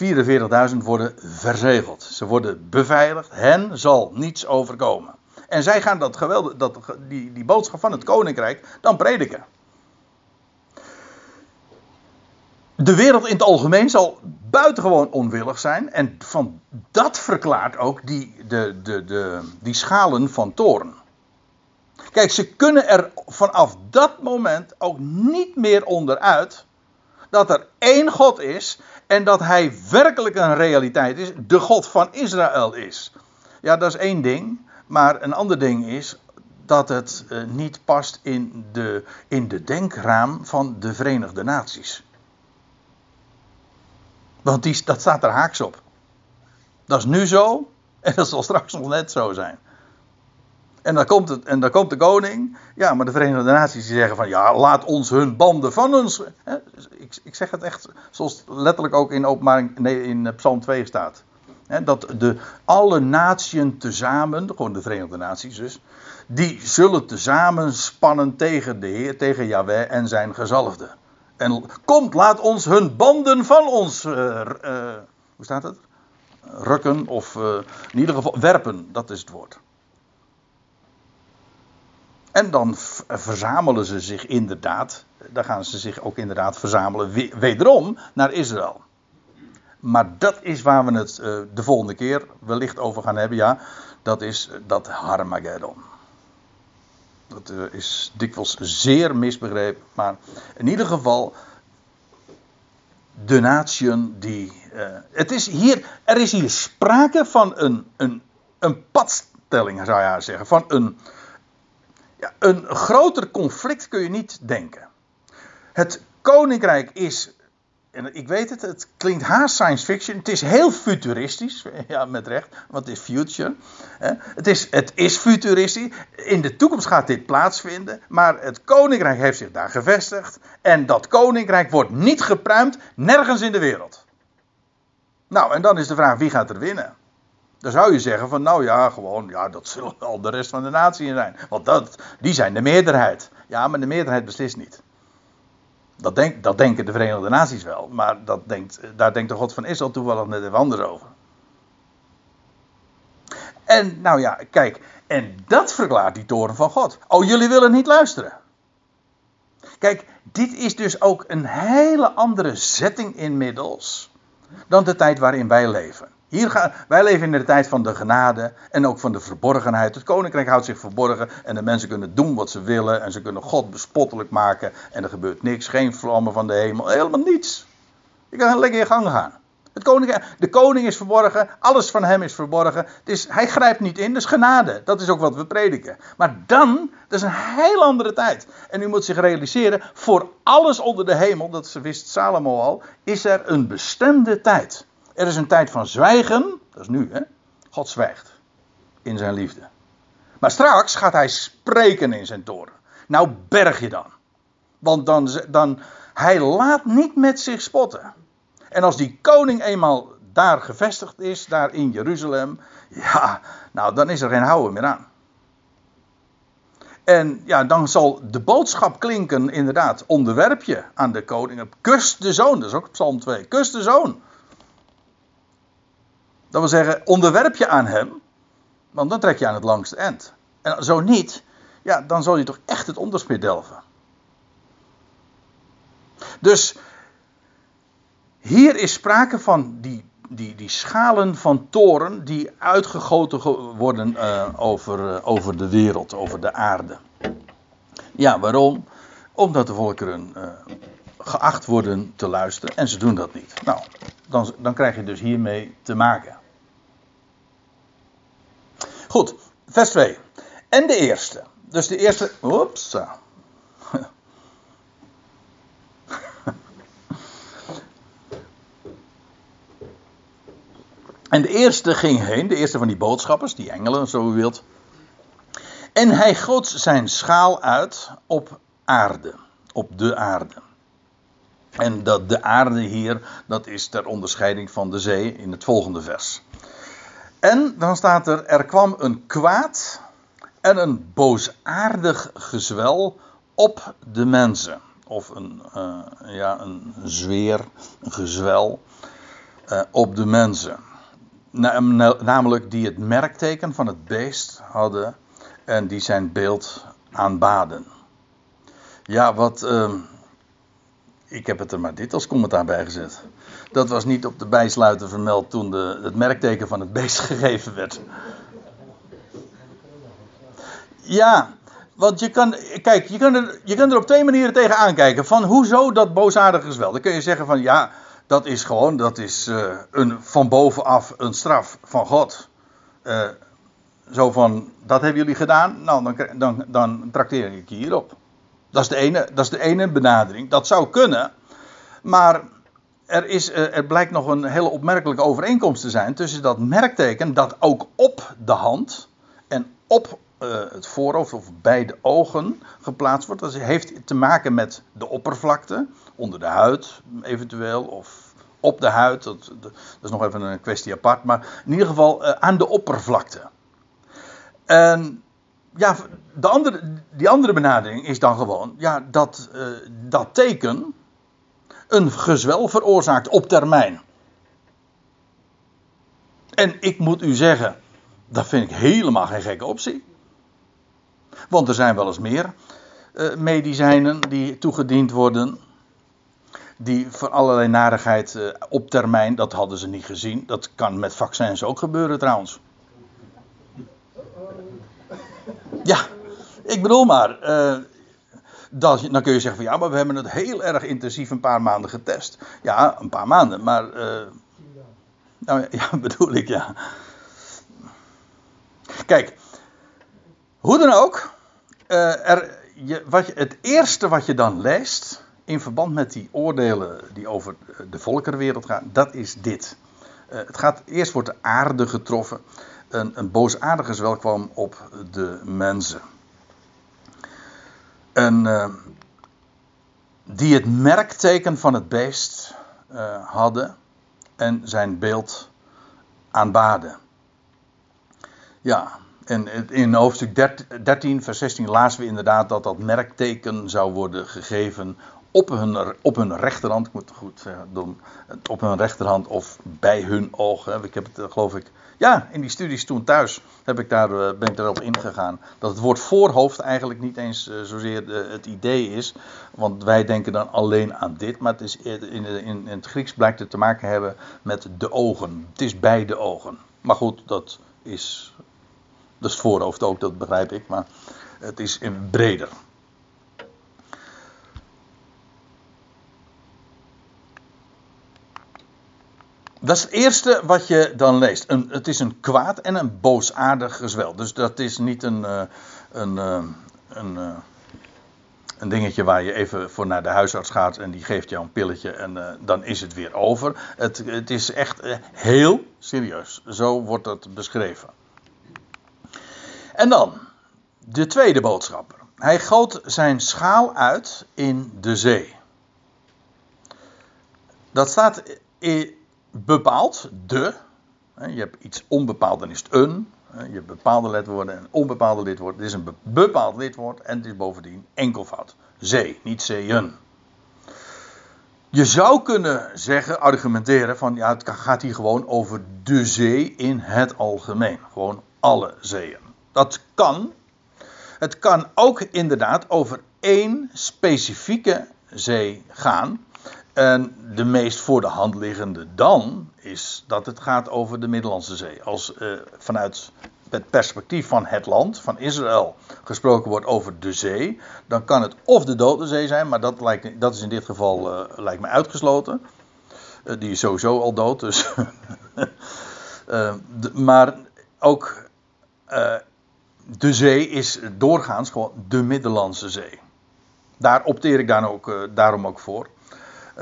144.000 worden verzegeld. Ze worden beveiligd, hen zal niets overkomen. En zij gaan dat geweld, dat, die, die boodschap van het koninkrijk dan prediken. de wereld in het algemeen zal buitengewoon onwillig zijn. En van dat verklaart ook die, de, de, de, die schalen van toren. Kijk, ze kunnen er vanaf dat moment ook niet meer onderuit dat er één God is en dat hij werkelijk een realiteit is, de God van Israël is. Ja, dat is één ding, maar een ander ding is dat het uh, niet past in de, in de denkraam van de Verenigde Naties. Want die, dat staat er haaks op. Dat is nu zo en dat zal straks nog net zo zijn. En dan komt, het, en dan komt de koning. Ja, maar de Verenigde Naties die zeggen van ja, laat ons hun banden van ons. Hè? Ik, ik, zeg het echt zoals letterlijk ook in, openbaring, nee, in Psalm 2 staat. Hè, dat de, alle naties tezamen, gewoon de Verenigde Naties dus, die zullen tezamen spannen tegen de Heer, tegen Yahweh en zijn gezalfde. En komt, laat ons hun banden van ons. Uh, uh, hoe staat het? rukken of in ieder geval werpen, dat is het woord. En dan verzamelen ze zich inderdaad, dan gaan ze zich ook inderdaad verzamelen, wederom naar Israël. Maar dat is waar we het uh, de volgende keer wellicht over gaan hebben, ja, dat is dat Harmageddon. Dat uh, is dikwijls zeer misbegrepen, maar in ieder geval de nation die. Het is hier, er is hier sprake van een, een, een padstelling, zou je zeggen. Van een, ja, een groter conflict kun je niet denken. Het koninkrijk is. En ik weet het, het klinkt haast science fiction. Het is heel futuristisch. Ja, met recht. Want het is future. Het is, het is futuristisch. In de toekomst gaat dit plaatsvinden. Maar het koninkrijk heeft zich daar gevestigd. En dat koninkrijk wordt niet gepruimd. Nergens in de wereld. Nou, en dan is de vraag: wie gaat er winnen? Dan zou je zeggen van nou ja, gewoon, ja, dat zullen al de rest van de natie zijn. Want dat, die zijn de meerderheid. Ja, maar de meerderheid beslist niet. Dat, denk, dat denken de Verenigde Naties wel. Maar dat denkt, daar denkt de God van Israël toevallig net even anders over. En nou ja, kijk, en dat verklaart die toren van God. Oh, jullie willen niet luisteren. Kijk, dit is dus ook een hele andere setting inmiddels dan de tijd waarin wij leven. Hier gaan, wij leven in de tijd van de genade en ook van de verborgenheid. Het koninkrijk houdt zich verborgen en de mensen kunnen doen wat ze willen en ze kunnen God bespottelijk maken en er gebeurt niks, geen vlammen van de hemel, helemaal niets. Je kan lekker in gang gaan. Het de koning is verborgen, alles van hem is verborgen. is, hij grijpt niet in, is genade. Dat is ook wat we prediken. Maar dan, dat is een heel andere tijd. En u moet zich realiseren, voor alles onder de hemel, dat wist Salomo al, is er een bestemde tijd. Er is een tijd van zwijgen, dat is nu hè. God zwijgt in zijn liefde. Maar straks gaat hij spreken in zijn toren. Nou berg je dan. Want dan, dan, hij laat niet met zich spotten. En als die koning eenmaal daar gevestigd is, daar in Jeruzalem, ja, nou dan is er geen houden meer aan. En ja, dan zal de boodschap klinken, inderdaad, onderwerp je aan de koning. Kus de zoon, dat is ook Psalm 2. Kus de zoon. Dat wil zeggen, onderwerp je aan hem, want dan trek je aan het langste eind. En zo niet, ja, dan zal je toch echt het onderspit delven. Dus hier is sprake van die, die, die schalen van toren die uitgegoten worden uh, over, uh, over de wereld, over de aarde. Ja, waarom? Omdat de volkeren uh, geacht worden te luisteren en ze doen dat niet. Nou, dan, dan krijg je dus hiermee te maken. Goed, vers 2. En de eerste. Dus de eerste. Oeps. En de eerste ging heen, de eerste van die boodschappers, die engelen, zo u wilt. En hij goot zijn schaal uit op aarde, op de aarde. En dat de aarde hier, dat is ter onderscheiding van de zee in het volgende vers. En dan staat er, er kwam een kwaad en een boosaardig gezwel op de mensen. Of een, uh, ja, een zweer, een gezwel uh, op de mensen. Namelijk die het merkteken van het beest hadden en die zijn beeld aanbaden. Ja, wat. Uh, ik heb het er maar dit als commentaar bij gezet. Dat was niet op de bijsluiter vermeld toen de, het merkteken van het beest gegeven werd. Ja, want je kan, kijk, je kan, er, je kan er op twee manieren tegen aankijken. Van hoezo dat boosaardige geweld. Dan kun je zeggen van ja, dat is gewoon, dat is uh, een, van bovenaf een straf van God. Uh, zo van, dat hebben jullie gedaan, nou dan, dan, dan trakteer ik hierop. Dat is, de ene, dat is de ene benadering. Dat zou kunnen, maar er, is, uh, er blijkt nog een hele opmerkelijke overeenkomst te zijn tussen dat merkteken dat ook op de hand en op het voorhoofd of bij de ogen geplaatst wordt. Dat heeft te maken met de oppervlakte, onder de huid eventueel, of op de huid. Dat, dat is nog even een kwestie apart. Maar in ieder geval uh, aan de oppervlakte. En ja, de andere, die andere benadering is dan gewoon ja, dat dat teken een gezwel veroorzaakt op termijn. En ik moet u zeggen, dat vind ik helemaal geen gekke optie. Want er zijn wel eens meer uh, medicijnen die toegediend worden. Die voor allerlei narigheid uh, op termijn, dat hadden ze niet gezien. Dat kan met vaccins ook gebeuren trouwens. Ja, ik bedoel maar. Uh, dat, dan kun je zeggen van ja, maar we hebben het heel erg intensief een paar maanden getest. Ja, een paar maanden, maar. nou ja, bedoel ik ja. Kijk, hoe dan ook. er, je, wat het eerste wat je dan leest in verband met die oordelen die over de volkerenwereld gaan, dat is dit. Uh, het gaat, eerst wordt de aarde getroffen. Een, een boosaardige zwel kwam op de mensen. En, uh, die het merkteken van het beest uh, hadden en zijn beeld aanbaden. Ja, en in hoofdstuk 13, vers 16 lazen we inderdaad dat dat merkteken zou worden gegeven op hun, op hun rechterhand. Ik moet het goed doen. Op hun rechterhand of bij hun ogen. Ik heb het eh, geloof ik. Ja, in die studies toen thuis heb ik daar, eh, ben ik daarop ingegaan. Dat het woord voorhoofd eigenlijk niet eens eh, zozeer het idee is. Want wij denken dan alleen aan dit. Maar het is in, in, in het Grieks blijkt het te maken hebben met de ogen. Het is bij de ogen. Maar goed, dat is dat is het voorhoofd ook, dat begrijp ik, maar het is breder. Dat is het eerste wat je dan leest. Een, het is een kwaad en een boosaardig gezwel. Dus dat is niet een, uh, een, uh, een, uh, een dingetje waar je even voor naar de huisarts gaat en die geeft jou een pilletje en dan is het weer over. Het, het is echt heel serieus. Zo wordt het beschreven. En dan, de tweede boodschapper. Hij goot zijn schaal uit in de zee. Dat staat bepaald, de. Je hebt iets onbepaald, dan is het een. Je hebt bepaalde lidwoorden en onbepaalde lidwoorden. Dit is een bepaald lidwoord en het is bovendien enkelvoud. Zee, niet zeeën. Je zou kunnen zeggen, argumenteren van ja, het gaat hier gewoon over de zee in het algemeen. Gewoon alle zeeën. Dat kan. Het kan ook inderdaad over één specifieke zee gaan. En de meest voor de hand liggende dan is dat het gaat over de Middellandse Zee. Als uh, vanuit het perspectief van het land, van Israël, gesproken wordt over de zee, dan kan het of de Dode Zee zijn, maar dat, lijkt, dat is in dit geval uh, lijkt me uitgesloten. Uh, die is sowieso al dood, dus. maar ook de zee is doorgaans gewoon de Middellandse Zee. Daar opteer ik dan ook, daarom ook voor.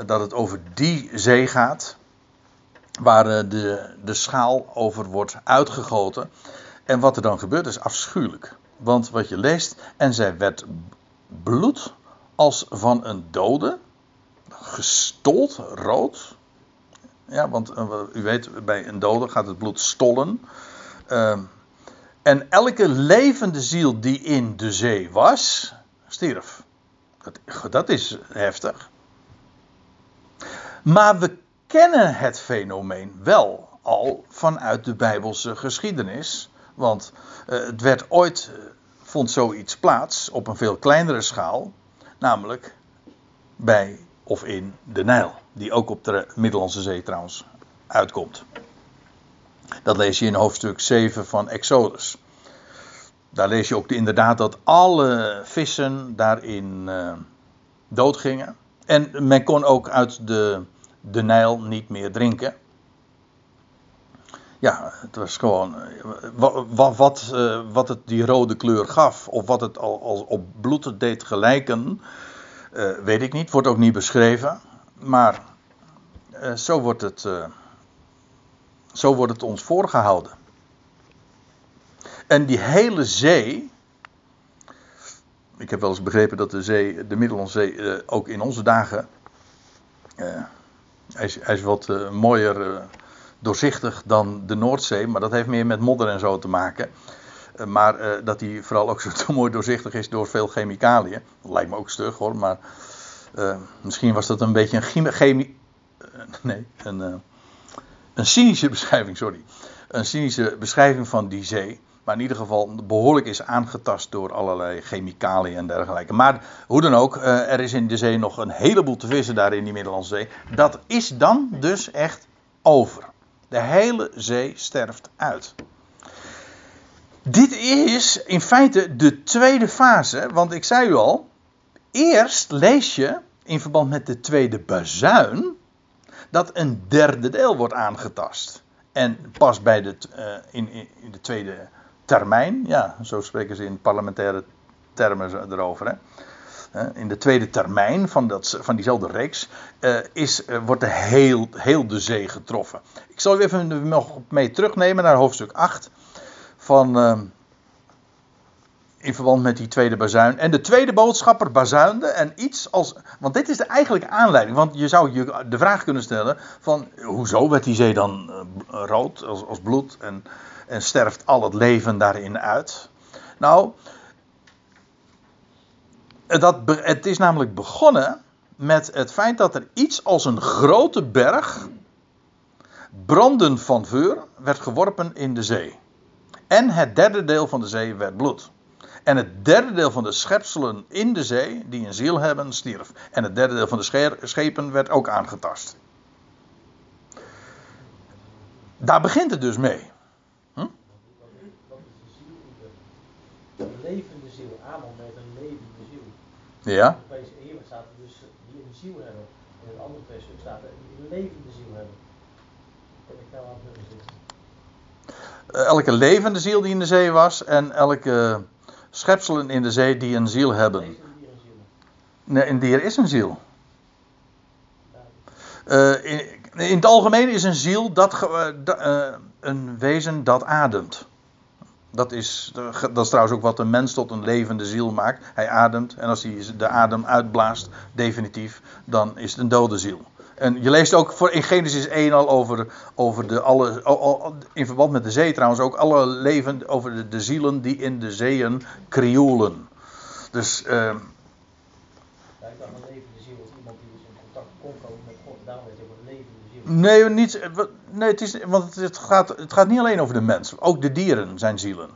Dat het over die zee gaat. Waar uh, de, de schaal over wordt uitgegoten. En wat er dan gebeurt is afschuwelijk. Want wat je leest. En zij werd bloed als van een dode. Gestold, rood. Ja, want u weet, bij een dode gaat het bloed stollen. Uh, en elke levende ziel die in de zee was, stierf. Dat, dat is heftig. Maar we kennen het fenomeen wel al vanuit de Bijbelse geschiedenis. Want uh, het werd ooit, uh, vond zoiets plaats op een veel kleinere schaal. Namelijk bij of in de Nijl. Die ook op de Middellandse Zee trouwens uitkomt. Dat lees je in hoofdstuk 7 van Exodus. Daar lees je ook inderdaad dat alle vissen daarin uh, doodgingen. En men kon ook uit de, de Nijl niet meer drinken. Ja, het was gewoon. Wat, wat, uh, wat het die rode kleur gaf, of wat het al, op bloed deed gelijken, uh, weet ik niet. Wordt ook niet beschreven. Maar zo, wordt het, zo wordt het ons voorgehouden. En die hele zee. Ik heb wel eens begrepen dat de zee, de Middellandse Zee, ook in onze dagen. Hij, is, hij, is, wat uh, mooier doorzichtig dan de Noordzee, maar dat heeft meer met modder en zo te maken. maar dat hij vooral ook zo mooi doorzichtig is door veel chemicaliën. Dat lijkt me ook stug hoor, maar misschien was dat een beetje een chemie. nee, een, een cynische beschrijving, sorry. een cynische beschrijving van die zee. Maar in ieder geval behoorlijk is aangetast door allerlei chemicaliën en dergelijke. Maar hoe dan ook, eh, er is in de zee nog een heleboel te vissen daar in die Middellandse Zee. Dat is dan dus echt over. De hele zee sterft uit. Dit is in feite de tweede fase, want ik zei u al, eerst lees je in verband met de tweede bazuin dat een derde deel wordt aangetast. En pas bij de, uh, in, in, de tweede termijn, ja, zo spreken ze in parlementaire termen erover. Hè. In de tweede termijn van, dat, van diezelfde reeks uh, is, uh, wordt de heel, heel de zee getroffen. Ik zal u even nog mee terugnemen naar hoofdstuk 8 van, uh, in verband met die tweede bazuin. En de tweede boodschapper bazuinde en iets als. Want dit is de eigenlijke aanleiding. Want je zou je de vraag kunnen stellen: van hoezo werd die zee dan rood als, als bloed en, en sterft al het leven daarin uit? Nou, dat, het is namelijk begonnen met het feit dat er iets als een grote berg, branden van vuur, werd geworpen in de zee. En het derde deel van de zee werd bloed. En het derde deel van de schepselen in de zee, die een ziel hebben, stierf. En het derde deel van de schepen werd ook aangetast. Daar begint het dus mee. Hm? Een levende ziel, Adam met een levende ziel. Ja. Bij staat er dus die een ziel hebben. In het andere vers staat er die een levende ziel hebben. Heb ik nou aan het zitten? elke levende ziel die in de zee was en elke schepselen in de zee die een ziel hebben. Nee, een dier is een ziel. Uh, in, in, het algemeen is een ziel dat, uh, een wezen dat ademt. Dat is, dat is trouwens ook wat een mens tot een levende ziel maakt. Hij ademt en als hij de adem uitblaast, definitief, dan is het een dode ziel. En je leest ook voor in Genesis 1 al over, over de alle, in verband met de zee trouwens, ook alle leven over de, de zielen die in de zeeën krioelen. Dus. Uh, ja, ik dacht een levende ziel als iemand die dus in contact kon komen met God. Daarom is het een levende ziel. Nee, niet, nee het is, want het gaat, het gaat niet alleen over de mens. Ook de dieren zijn zielen.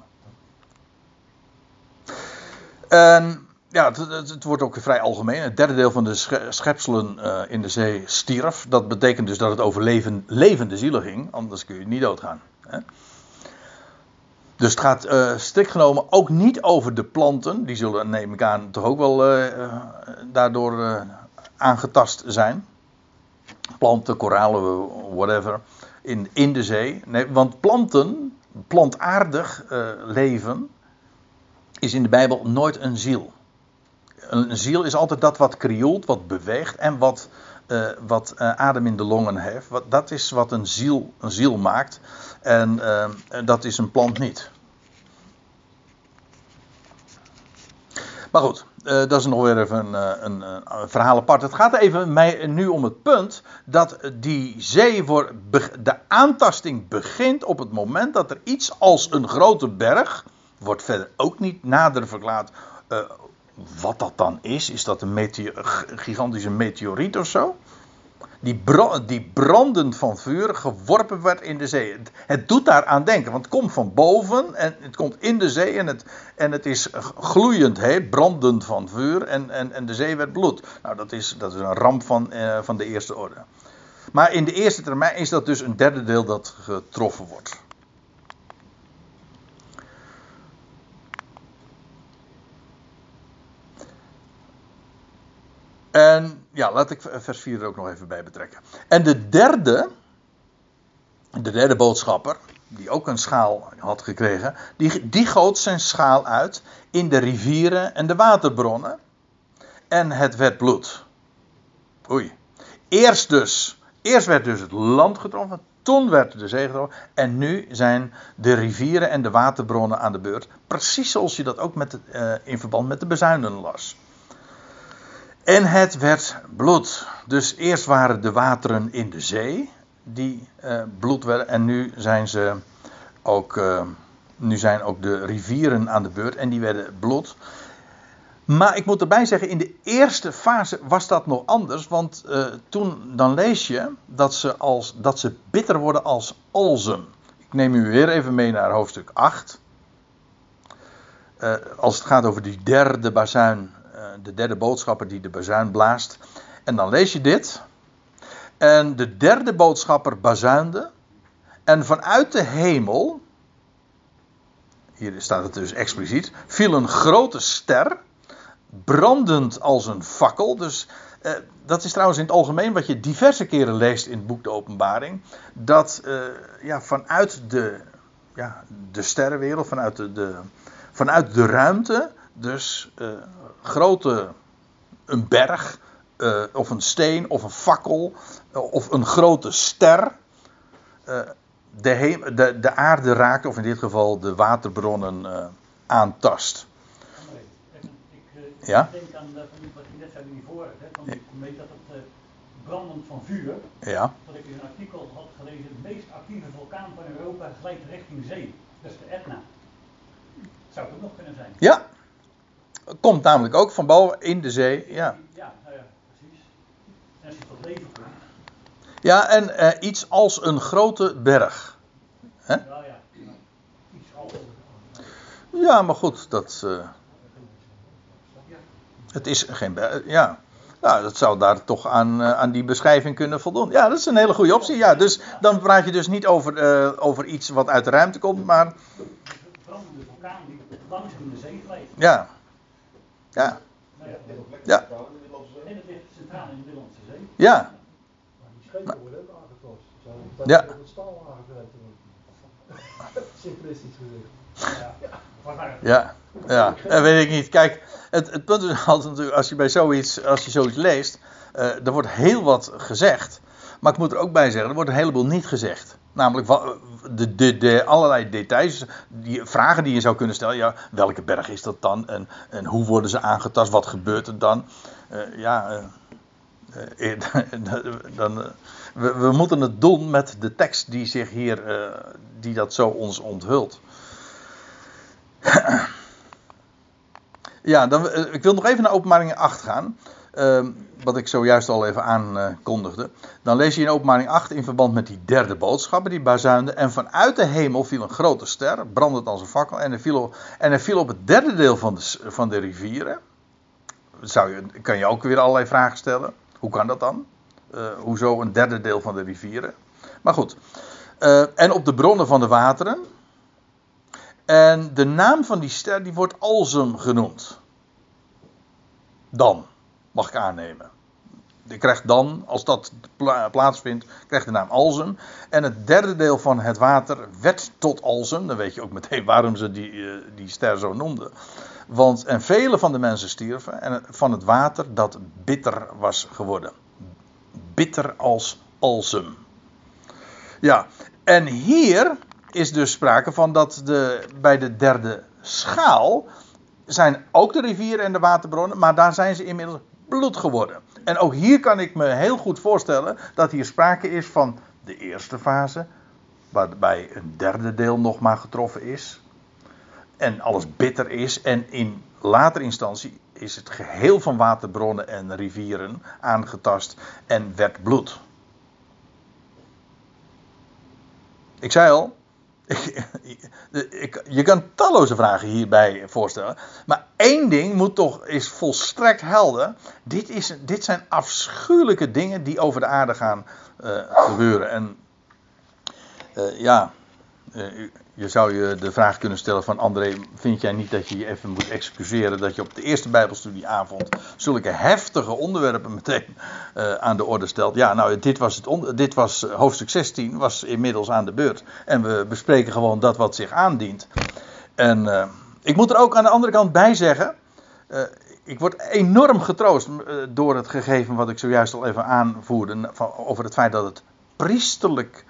En ja, het, het, wordt ook vrij algemeen. Het derde deel van de schepselen uh, in de zee stierf. Dat betekent dus dat het over leven, levende zielen ging. Anders kun je niet doodgaan. Hè? Dus het gaat uh, strikt genomen ook niet over de planten. Die zullen, neem ik aan, toch ook wel uh, daardoor aangetast zijn. Planten, koralen, whatever. In, in de zee. Nee, want planten, plantaardig leven, is in de Bijbel nooit een ziel een ziel is altijd dat wat krioelt, wat beweegt en wat, uh, wat uh, adem in de longen heeft. Wat, dat is wat een ziel, een ziel maakt. En dat is een plant niet. Maar goed, dat is nog weer even een, een, een, verhaal apart. Het gaat even mij nu om het punt dat die zee. De aantasting begint op het moment dat er iets als een grote berg. Wordt verder ook niet nader verklaard wat dat dan is. Is dat een gigantische meteoriet of zo? Die, die brandend van vuur geworpen werd in de zee. Het, het, doet daar aan denken, want het komt van boven en het komt in de zee en het, en het is gloeiend heet, brandend van vuur en, en, en de zee werd bloed. Nou, dat is, dat is een ramp van, eh, van de eerste orde. Maar in de eerste termijn is dat dus een derde deel dat getroffen wordt. En ja, laat ik vers 4 er ook nog even bij betrekken. En de derde, de derde boodschapper, die ook een schaal had gekregen, die, die goot zijn schaal uit in de rivieren en de waterbronnen. En het werd bloed. Oei. Eerst dus, eerst werd dus het land getroffen, toen werd de zee getroffen. En nu zijn de rivieren en de waterbronnen aan de beurt. Precies zoals je dat ook met, uh, in verband met de bezuinen las. En het werd bloed. Dus eerst waren de wateren in de zee die uh, bloed werden. En nu zijn ze ook. Uh, nu zijn ook de rivieren aan de beurt en die werden bloed. Maar ik moet erbij zeggen, in de eerste fase was dat nog anders. Want uh, toen dan lees je dat ze, als, dat ze bitter worden als alzen. Ik neem u weer even mee naar hoofdstuk 8. Uh, als het gaat over die derde bazuin, de derde boodschapper die de bazuin blaast. En dan lees je dit. En de derde boodschapper bazuinde. En vanuit de hemel, hier staat het dus expliciet, viel een grote ster, brandend als een fakkel. Dus uh, dat is trouwens in het algemeen wat je diverse keren leest in het boek De Openbaring. Dat uh, ja, vanuit de, ja, de sterrenwereld, vanuit de, de, vanuit de ruimte, dus uh, grote, een berg, of een steen, of een fakkel, of een grote ster. De, de, de, aarde raakt, of in dit geval de waterbronnen aantast. Ja? Ik denk aan uh, wat je net zei in die vorige, hè, van die komeet dat het uh, brandend van vuur. Ja. Dat ik in een artikel had gelezen, de meest actieve vulkaan van Europa glijdt richting zee. Dat is de Etna. Zou het ook nog kunnen zijn? Ja. Komt namelijk ook van boven in de zee, ja. Ja, nou ja, precies. En als je tot leven komt. Ja, en uh, iets als een grote berg. Hè? Ja, ja. Iets als. Ja, maar goed, dat. Uh, het is geen. Ja. Nou, dat zou daar toch aan, uh, aan die beschrijving kunnen voldoen. Ja, dat is een hele goede optie. Ja, dus dan praat je dus niet over, uh, over iets wat uit de ruimte komt, maar. Een brandende vulkaan die langs in de zee. Ja. Ja. Nou ja. Ja. En het ligt centraal in de Middellandse Zee. Ja. Maar die schepen worden ook aangetast. Ja. staal aangewerkt worden? Simplistisch gezegd. Ja. Ja. Ja. Ja, dat weet ik niet. Kijk, het, het punt is altijd natuurlijk, als je bij zoiets, als je zoiets leest, uh, er wordt heel wat gezegd. Maar ik moet er ook bij zeggen, er wordt een heleboel niet gezegd. Namelijk de, de, de allerlei details, die vragen die je zou kunnen stellen. Ja, welke berg is dat dan? En, en hoe worden ze aangetast? Wat gebeurt er dan? Uh, ja, uh, dan, we, we, moeten het doen met de tekst die zich hier, die dat zo ons onthult. Ja, dan, ik wil nog even naar openbaring 8 gaan. Uh, wat ik zojuist al even aankondigde. Dan lees je in openbaring 8 in verband met die derde boodschapper die bazuinde. En vanuit de hemel viel een grote ster, brandend als een fakkel. En er viel op, en er viel op het derde deel van de, van de rivieren. Zou je, kan je ook weer allerlei vragen stellen. Hoe kan dat dan? Uh, hoezo een derde deel van de rivieren? Maar goed. Uh, en op de bronnen van de wateren. En de naam van die ster die wordt Alzem genoemd. Dan, mag ik aannemen. Je krijgt dan, als dat pla plaatsvindt, krijgt de naam Alzem. En het derde deel van het water werd tot Alzem. Dan weet je ook meteen waarom ze die, uh, die ster zo noemden. Want, en vele van de mensen stierven en van het water dat bitter was geworden. Bitter als Alzem. Ja, en hier is dus sprake van dat de, bij de derde schaal zijn ook de rivieren en de waterbronnen, maar daar zijn ze inmiddels bloed geworden. En ook hier kan ik me heel goed voorstellen dat hier sprake is van de eerste fase, waarbij een derde deel nog maar getroffen is. En alles bitter is. En in later instantie is het geheel van waterbronnen en rivieren aangetast en werd bloed. Ik zei al, je kan talloze vragen hierbij voorstellen. Maar één ding moet toch, is volstrekt helder. Dit, is, dit zijn afschuwelijke dingen die over de aarde gaan uh, gebeuren. En uh, ja, uh, je zou je de vraag kunnen stellen van André, vind jij niet dat je je even moet excuseren dat je op de eerste Bijbelstudieavond zulke heftige onderwerpen meteen uh, aan de orde stelt? Ja, nou, dit was, het dit was hoofdstuk 16, was inmiddels aan de beurt. En we bespreken gewoon dat wat zich aandient. En ik moet er ook aan de andere kant bij zeggen, ik word enorm getroost door het gegeven wat ik zojuist al even aanvoerde, van, over het feit dat het priesterlijk,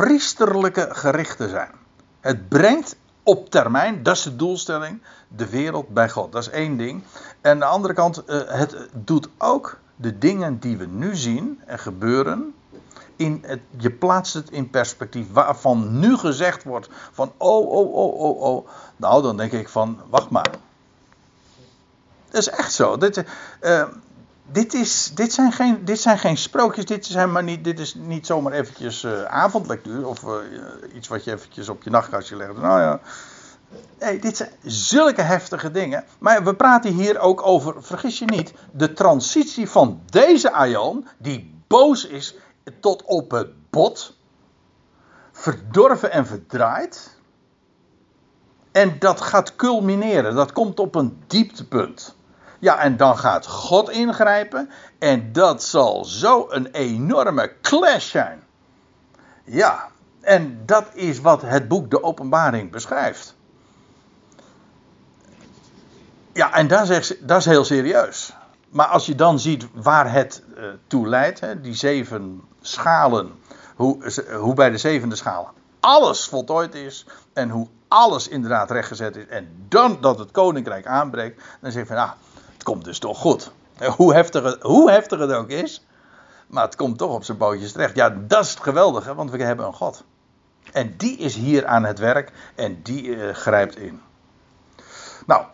priesterlijke gerichten zijn. Het brengt op termijn, dat is de doelstelling, de wereld bij God. Dat is één ding. En aan de andere kant, uh, het doet ook de dingen die we nu zien en gebeuren. In het, je plaatst het in perspectief. Waarvan nu gezegd wordt van oh, oh, oh, oh, oh. Nou, dan denk ik van, wacht maar. Dat is echt zo. Dit, uh, dit, is, dit, zijn geen, dit zijn geen sprookjes, dit, zijn maar niet, dit is niet zomaar eventjes uh, avondlectuur of uh, iets wat je eventjes op je nachtkastje legt. Nou ja, nee, dit zijn zulke heftige dingen. Maar we praten hier ook over, vergis je niet, de transitie van deze Aion, die boos is tot op het bot, verdorven en verdraaid. En dat gaat culmineren, dat komt op een dieptepunt. Ja, en dan gaat God ingrijpen. En dat zal zo een enorme clash zijn. Ja, en dat is wat het boek De Openbaring beschrijft. Ja, en dat is, dat is heel serieus. Maar als je dan ziet waar het uh, toe leidt, hè, die zeven schalen, hoe, hoe bij de zevende schaal alles voltooid is en hoe alles inderdaad rechtgezet is en dan dat het koninkrijk aanbreekt, dan zeg je van, ah, het komt dus toch goed. Hoe heftig, het, hoe heftig het ook is, maar het komt toch op zijn bootjes terecht. Ja, dat is het geweldige, want we hebben een God. En die is hier aan het werk en die uh, grijpt in. Nou,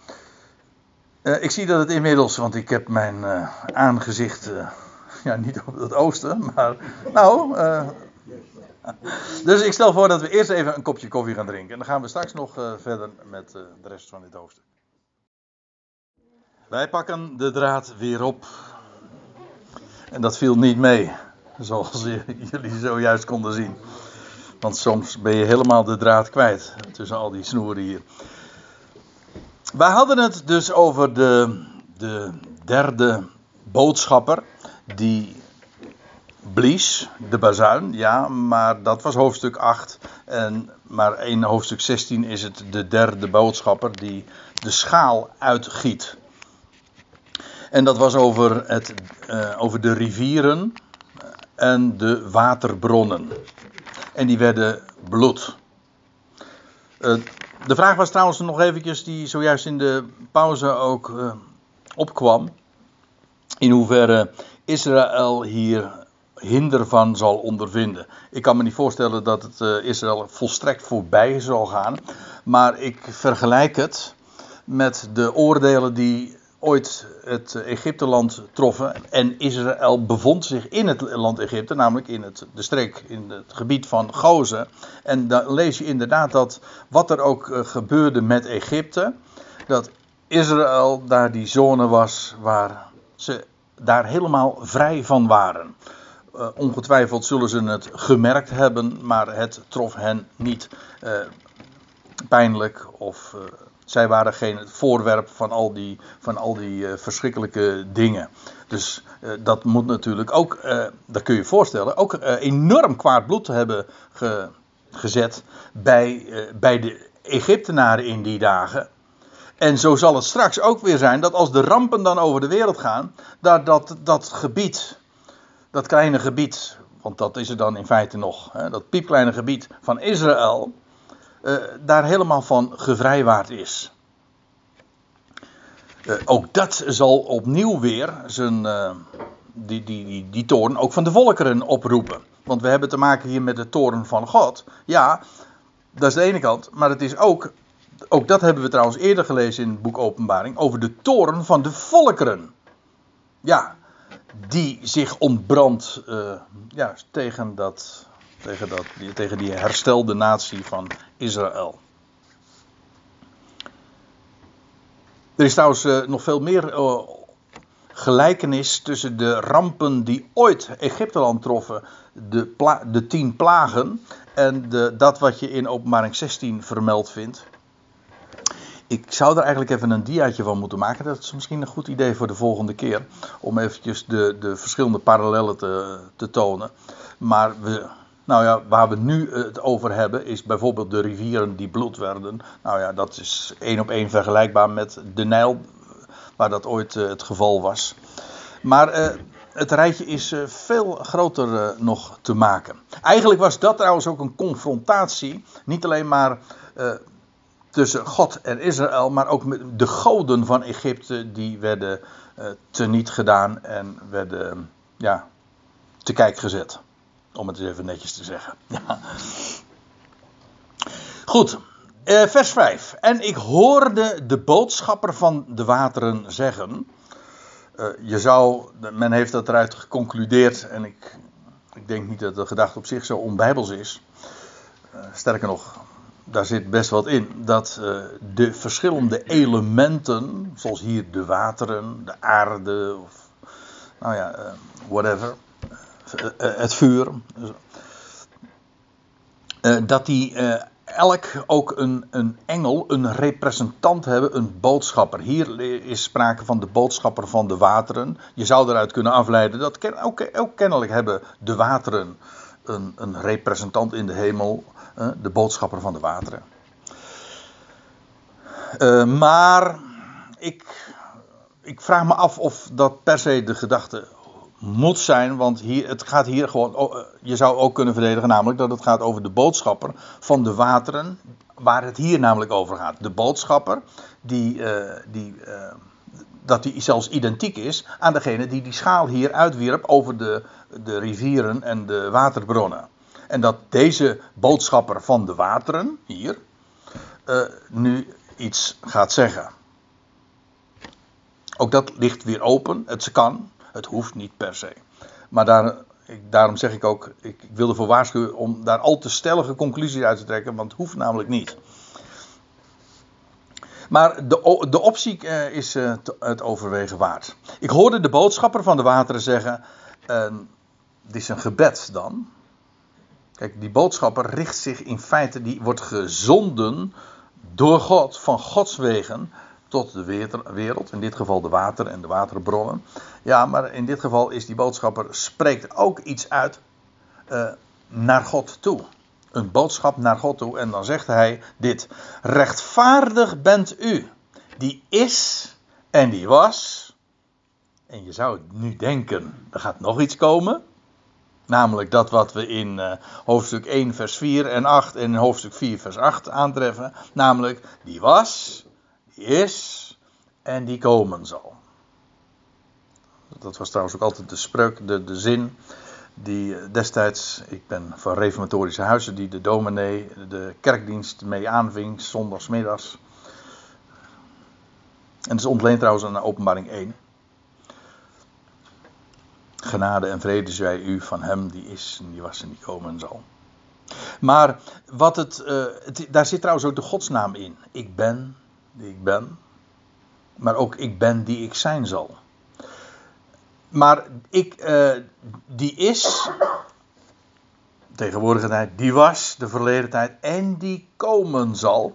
uh, ik zie dat het inmiddels, want ik heb mijn aangezicht, ja, niet op het oosten, maar nou. dus ik stel voor dat we eerst even een kopje koffie gaan drinken. En dan gaan we straks nog verder met de rest van dit hoofdstuk. Wij pakken de draad weer op. En dat viel niet mee, zoals jullie zojuist konden zien. Want soms ben je helemaal de draad kwijt tussen al die snoeren hier. Wij hadden het dus over de, de derde boodschapper die blies, de bazuin, ja, maar dat was hoofdstuk 8. En, maar in hoofdstuk 16 is het de derde boodschapper die de schaal uitgiet. En dat was over, het, uh, over de rivieren en de waterbronnen. En die werden bloed. Uh, de vraag was trouwens nog eventjes, die zojuist in de pauze ook opkwam. In hoeverre Israël hier hinder van zal ondervinden. Ik kan me niet voorstellen dat het Israël volstrekt voorbij zal gaan. Maar ik vergelijk het met de oordelen die ooit het Egypteland troffen. En Israël bevond zich in het land Egypte, namelijk in het, de streek, in het gebied van Gozen. En dan lees je inderdaad dat wat er ook uh, gebeurde met Egypte, dat Israël daar die zone was waar ze daar helemaal vrij van waren. Uh, ongetwijfeld zullen ze het gemerkt hebben, maar het trof hen niet uh, pijnlijk of zij waren geen voorwerp van al die, van al die uh, verschrikkelijke dingen. Dus uh, dat moet natuurlijk ook, uh, dat kun je je voorstellen, ook enorm kwaad bloed hebben ge, gezet bij, bij de Egyptenaren in die dagen. En zo zal het straks ook weer zijn dat als de rampen dan over de wereld gaan, dat dat, dat gebied, dat kleine gebied, want dat is er dan in feite nog, hè, dat piepkleine gebied van Israël, uh, daar helemaal van gevrijwaard is. Uh, ook dat zal opnieuw weer zijn, uh, die, die, die, die toorn ook van de volkeren oproepen. Want we hebben te maken hier met de toorn van God. Ja, dat is de ene kant. Maar het is ook, ook dat hebben we trouwens eerder gelezen in het boek Openbaring, over de toorn van de volkeren. Ja, die zich ontbrandt ja, tegen dat tegen, dat, tegen die herstelde natie van Israël. Er is trouwens uh, nog veel meer uh, gelijkenis tussen de rampen die ooit Egypteland troffen, de, de tien plagen, en de, dat wat je in openbaring 16 vermeld vindt. Ik zou er eigenlijk even een diaatje van moeten maken. Dat is misschien een goed idee voor de volgende keer. Om eventjes de, de verschillende parallellen te, te tonen. Maar we, nou ja, waar we nu het over hebben is bijvoorbeeld de rivieren die bloed werden. Nou ja, dat is één op één vergelijkbaar met de Nijl, waar dat ooit uh, het geval was. Maar uh, het rijtje is uh, veel groter nog te maken. Eigenlijk was dat trouwens ook een confrontatie, niet alleen maar tussen God en Israël, maar ook met de goden van Egypte, die werden teniet gedaan en werden ja, te kijk gezet. Om het even netjes te zeggen. Goed, eh, vers 5. En ik hoorde de boodschapper van de wateren zeggen. Eh, je zou, men heeft dat eruit geconcludeerd en ik, ik denk niet dat de gedachte op zich zo onbijbels is. Uh, sterker nog, daar zit best wat in. Dat uh, de verschillende elementen, zoals hier de wateren, de aarde, of nou ja, whatever, het vuur, dat die elk ook een, een engel, een representant hebben, een boodschapper. Hier is sprake van de boodschapper van de wateren. Je zou eruit kunnen afleiden dat ook, kennelijk hebben de wateren een, een representant in de hemel, de boodschapper van de wateren. Maar ik, ik vraag me af of dat per se de gedachte moet zijn, want hier, het gaat hier gewoon, eh, je zou ook kunnen verdedigen, namelijk dat het gaat over de boodschapper van de wateren, waar het hier namelijk over gaat. De boodschapper, die, uh, die, uh, dat die zelfs identiek is aan degene die die schaal hier uitwierp over de, de rivieren en de waterbronnen. En dat deze boodschapper van de wateren, hier, nu iets gaat zeggen. Ook dat ligt weer open, het kan, het hoeft niet per se. Maar daar, ik, daarom zeg ik ook, ik, ik wil ervoor waarschuwen om daar al te stellige conclusies uit te trekken, want het hoeft namelijk niet. Maar de, de optie uh, is uh, het overwegen waard. Ik hoorde de boodschapper van de wateren zeggen: uh, Dit is een gebed dan. Kijk, die boodschapper richt zich in feite, die wordt gezonden door God, van Gods wegen, tot de wereld, in dit geval de water en de waterbronnen. Ja, maar in dit geval is die boodschapper spreekt ook iets uit uh, naar God toe. Een boodschap naar God toe en dan zegt hij dit: rechtvaardig bent u, die is en die was. En je zou nu denken, er gaat nog iets komen. Namelijk dat wat we in uh, hoofdstuk 1, vers 4 en 8 en hoofdstuk 4, vers 8 aantreffen. Namelijk, die was, is en die komen zal. Dat was trouwens ook altijd de spreuk, de, de zin die eh, destijds, ik ben van reformatorische huizen, die de dominee de kerkdienst mee aanving, zondagsmiddags. En het is ontleend trouwens aan openbaring 1. Genade en vrede zij u van hem die is en die was en die komen zal. Maar wat het, uh, het, daar zit trouwens ook de godsnaam in. Ik ben die ik ben, maar ook ik ben die ik zijn zal. Maar ik, uh, die is, tegenwoordige tijd, die was, de verleden tijd en die komen zal.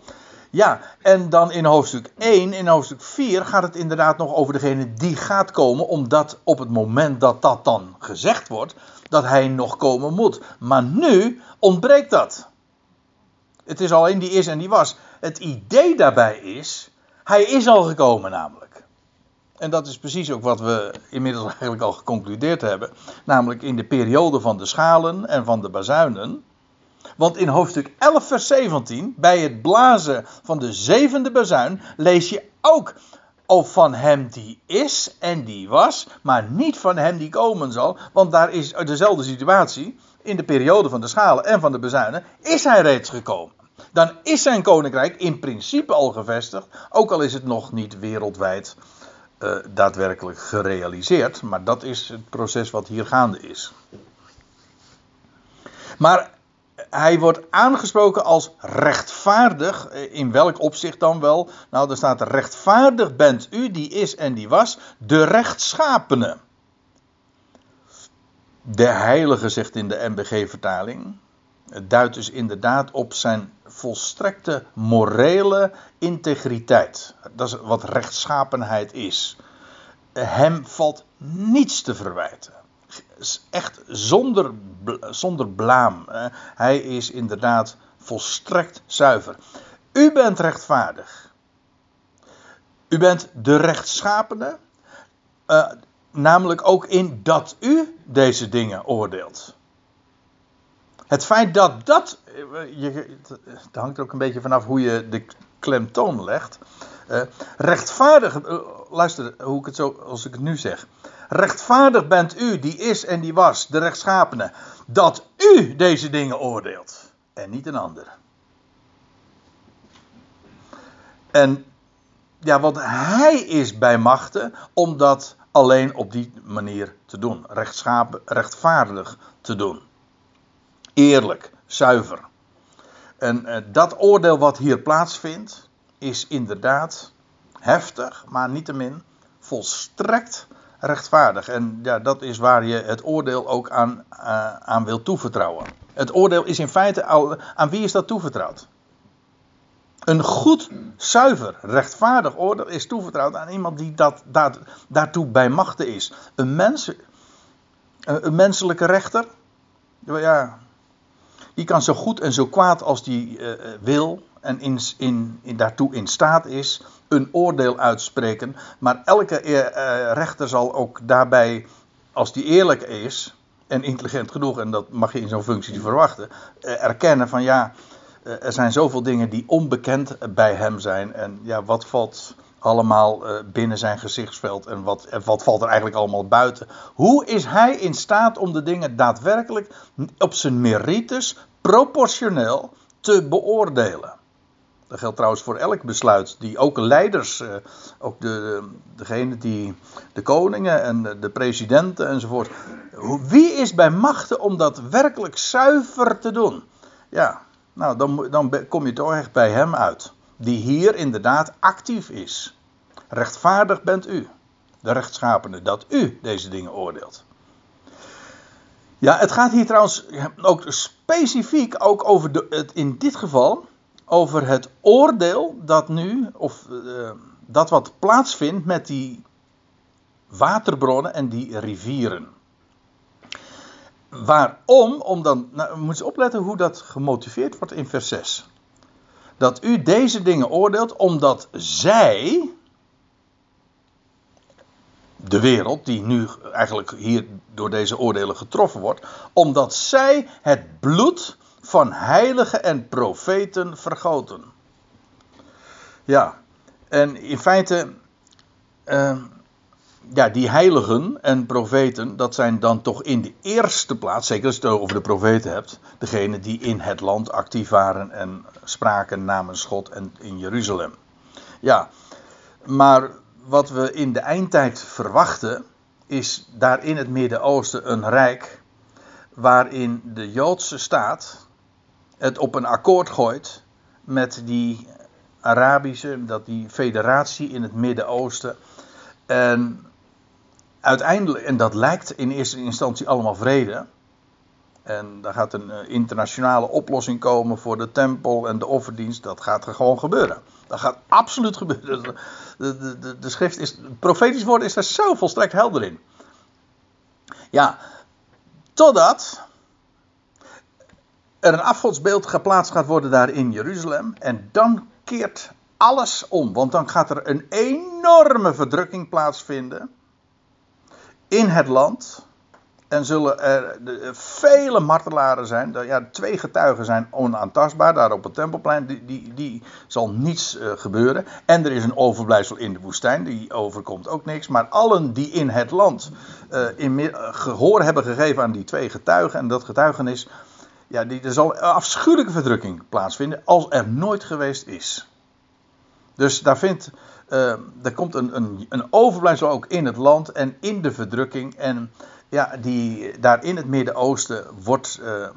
Ja, en dan in hoofdstuk 1, in hoofdstuk 4 gaat het inderdaad nog over degene die gaat komen, omdat op het moment dat dat dan gezegd wordt, dat hij nog komen moet. Maar nu ontbreekt dat. Het is alleen die is en die was. Het idee daarbij is, hij is al gekomen namelijk. En dat is precies ook wat we inmiddels eigenlijk al geconcludeerd hebben. Namelijk in de periode van de schalen en van de bazuinen. Want in hoofdstuk 11, vers 17, bij het blazen van de zevende bazuin, lees je ook of van hem die is en die was, maar niet van hem die komen zal. Want daar is dezelfde situatie. In de periode van de schalen en van de bezuinen is hij reeds gekomen dan is zijn koninkrijk in principe al gevestigd, ook al is het nog niet wereldwijd uh, daadwerkelijk gerealiseerd, maar dat is het proces wat hier gaande is. Maar hij wordt aangesproken als rechtvaardig. Eh, in welk opzicht dan wel? Nou, er staat: rechtvaardig bent u, die is en die was, de rechtschapene. De heilige zegt in de MBG-vertaling. Het duidt dus inderdaad op zijn volstrekte morele integriteit. Dat is wat rechtschapenheid is. Hem valt niets te verwijten. Echt zonder, zonder blaam. Hij is inderdaad volstrekt zuiver. U bent rechtvaardig. U bent de rechtschapene. Uh, namelijk ook in dat u deze dingen oordeelt. Het feit dat dat. Je, het hangt er ook een beetje vanaf hoe je de klemtoon legt. Uh, rechtvaardig. Uh, luister hoe ik het zo. als ik het nu zeg. Rechtvaardig bent u, die is en die was, de rechtschapene. Dat u deze dingen oordeelt. En niet een ander. En ja, want hij is bij machten om dat alleen op die manier te doen. Rechtschapen, rechtvaardig te doen. Eerlijk, zuiver. En uh, dat oordeel wat hier plaatsvindt, is inderdaad heftig, maar niettemin volstrekt rechtvaardig. En ja, dat is waar je het oordeel ook aan, uh, aan wil toevertrouwen. Het oordeel is in feite aan wie is dat toevertrouwd? Een goed, zuiver, rechtvaardig oordeel is toevertrouwd aan iemand die dat, dat, daartoe bij machten is. Een, mens, een menselijke rechter, ja, die kan zo goed en zo kwaad als die uh, wil en in, in, in, daartoe in staat is, een oordeel uitspreken. Maar elke uh, rechter zal ook daarbij, als die eerlijk is en intelligent genoeg, en dat mag je in zo'n functie verwachten, erkennen van ja eh, er zijn zoveel dingen die onbekend bij hem zijn. En ja, wat valt allemaal eh, binnen zijn gezichtsveld en wat, wat valt er eigenlijk allemaal buiten? Hoe is hij in staat om de dingen daadwerkelijk op zijn merites proportioneel te beoordelen? Dat geldt trouwens voor elk besluit die ook leiders, eh, ook de, degene die de koningen en de presidenten enzovoort. Wie is bij machten om dat werkelijk zuiver te doen? Ja, nou, dan, dan kom je toch echt bij hem uit. Die hier inderdaad actief is. Rechtvaardig bent u, de rechtschapene, dat u deze dingen oordeelt. Ja, het gaat hier trouwens ook specifiek ook over het, in dit geval over het oordeel dat nu, of uh, dat wat plaatsvindt met die waterbronnen en die rivieren. Waarom? Om dan, nou, moet opletten hoe dat gemotiveerd wordt in vers 6. Dat u deze dingen oordeelt omdat zij, de wereld die nu eigenlijk hier door deze oordelen getroffen wordt, omdat zij het bloed van heiligen en profeten vergoten. Ja, en in feite. Uh, ja, die heiligen en profeten, dat zijn dan toch in de eerste plaats, zeker als je het over de profeten hebt, degene die in het land actief waren en spraken namens God en in Jeruzalem. Ja, maar wat we in de eindtijd verwachten, is daar in het Midden-Oosten een rijk waarin de Joodse staat het op een akkoord gooit met die Arabische, dat die federatie in het Midden-Oosten. En uiteindelijk, en dat lijkt in eerste instantie allemaal vrede. En daar gaat een eh, internationale oplossing komen voor de tempel en de offerdienst. Dat gaat er gewoon gebeuren. Dat gaat absoluut gebeuren. De, de, de, de schrift is, het profetisch woord is daar zo volstrekt helder in. Ja, totdat er een afgodsbeeld geplaatst gaat worden daar in Jeruzalem. En dan keert alles om. Want dan gaat er een enorme verdrukking plaatsvinden in het land. En zullen er vele martelaren zijn. Ja, twee getuigen zijn onaantastbaar daar op het tempelplein. Die, die, die zal niets uh, gebeuren. En er is een overblijfsel in de woestijn. Die overkomt ook niks. Maar allen die in het land uh, in, uh, gehoor hebben gegeven aan die twee getuigen. En dat getuigenis. Ja, die, er zal afschuwelijke verdrukking plaatsvinden. Als er nooit geweest is. Dus daar vindt uh, er komt een, een, een overblijfsel ook in het land en in de verdrukking. En ja, die, daar in het Midden-Oosten wordt. Uh,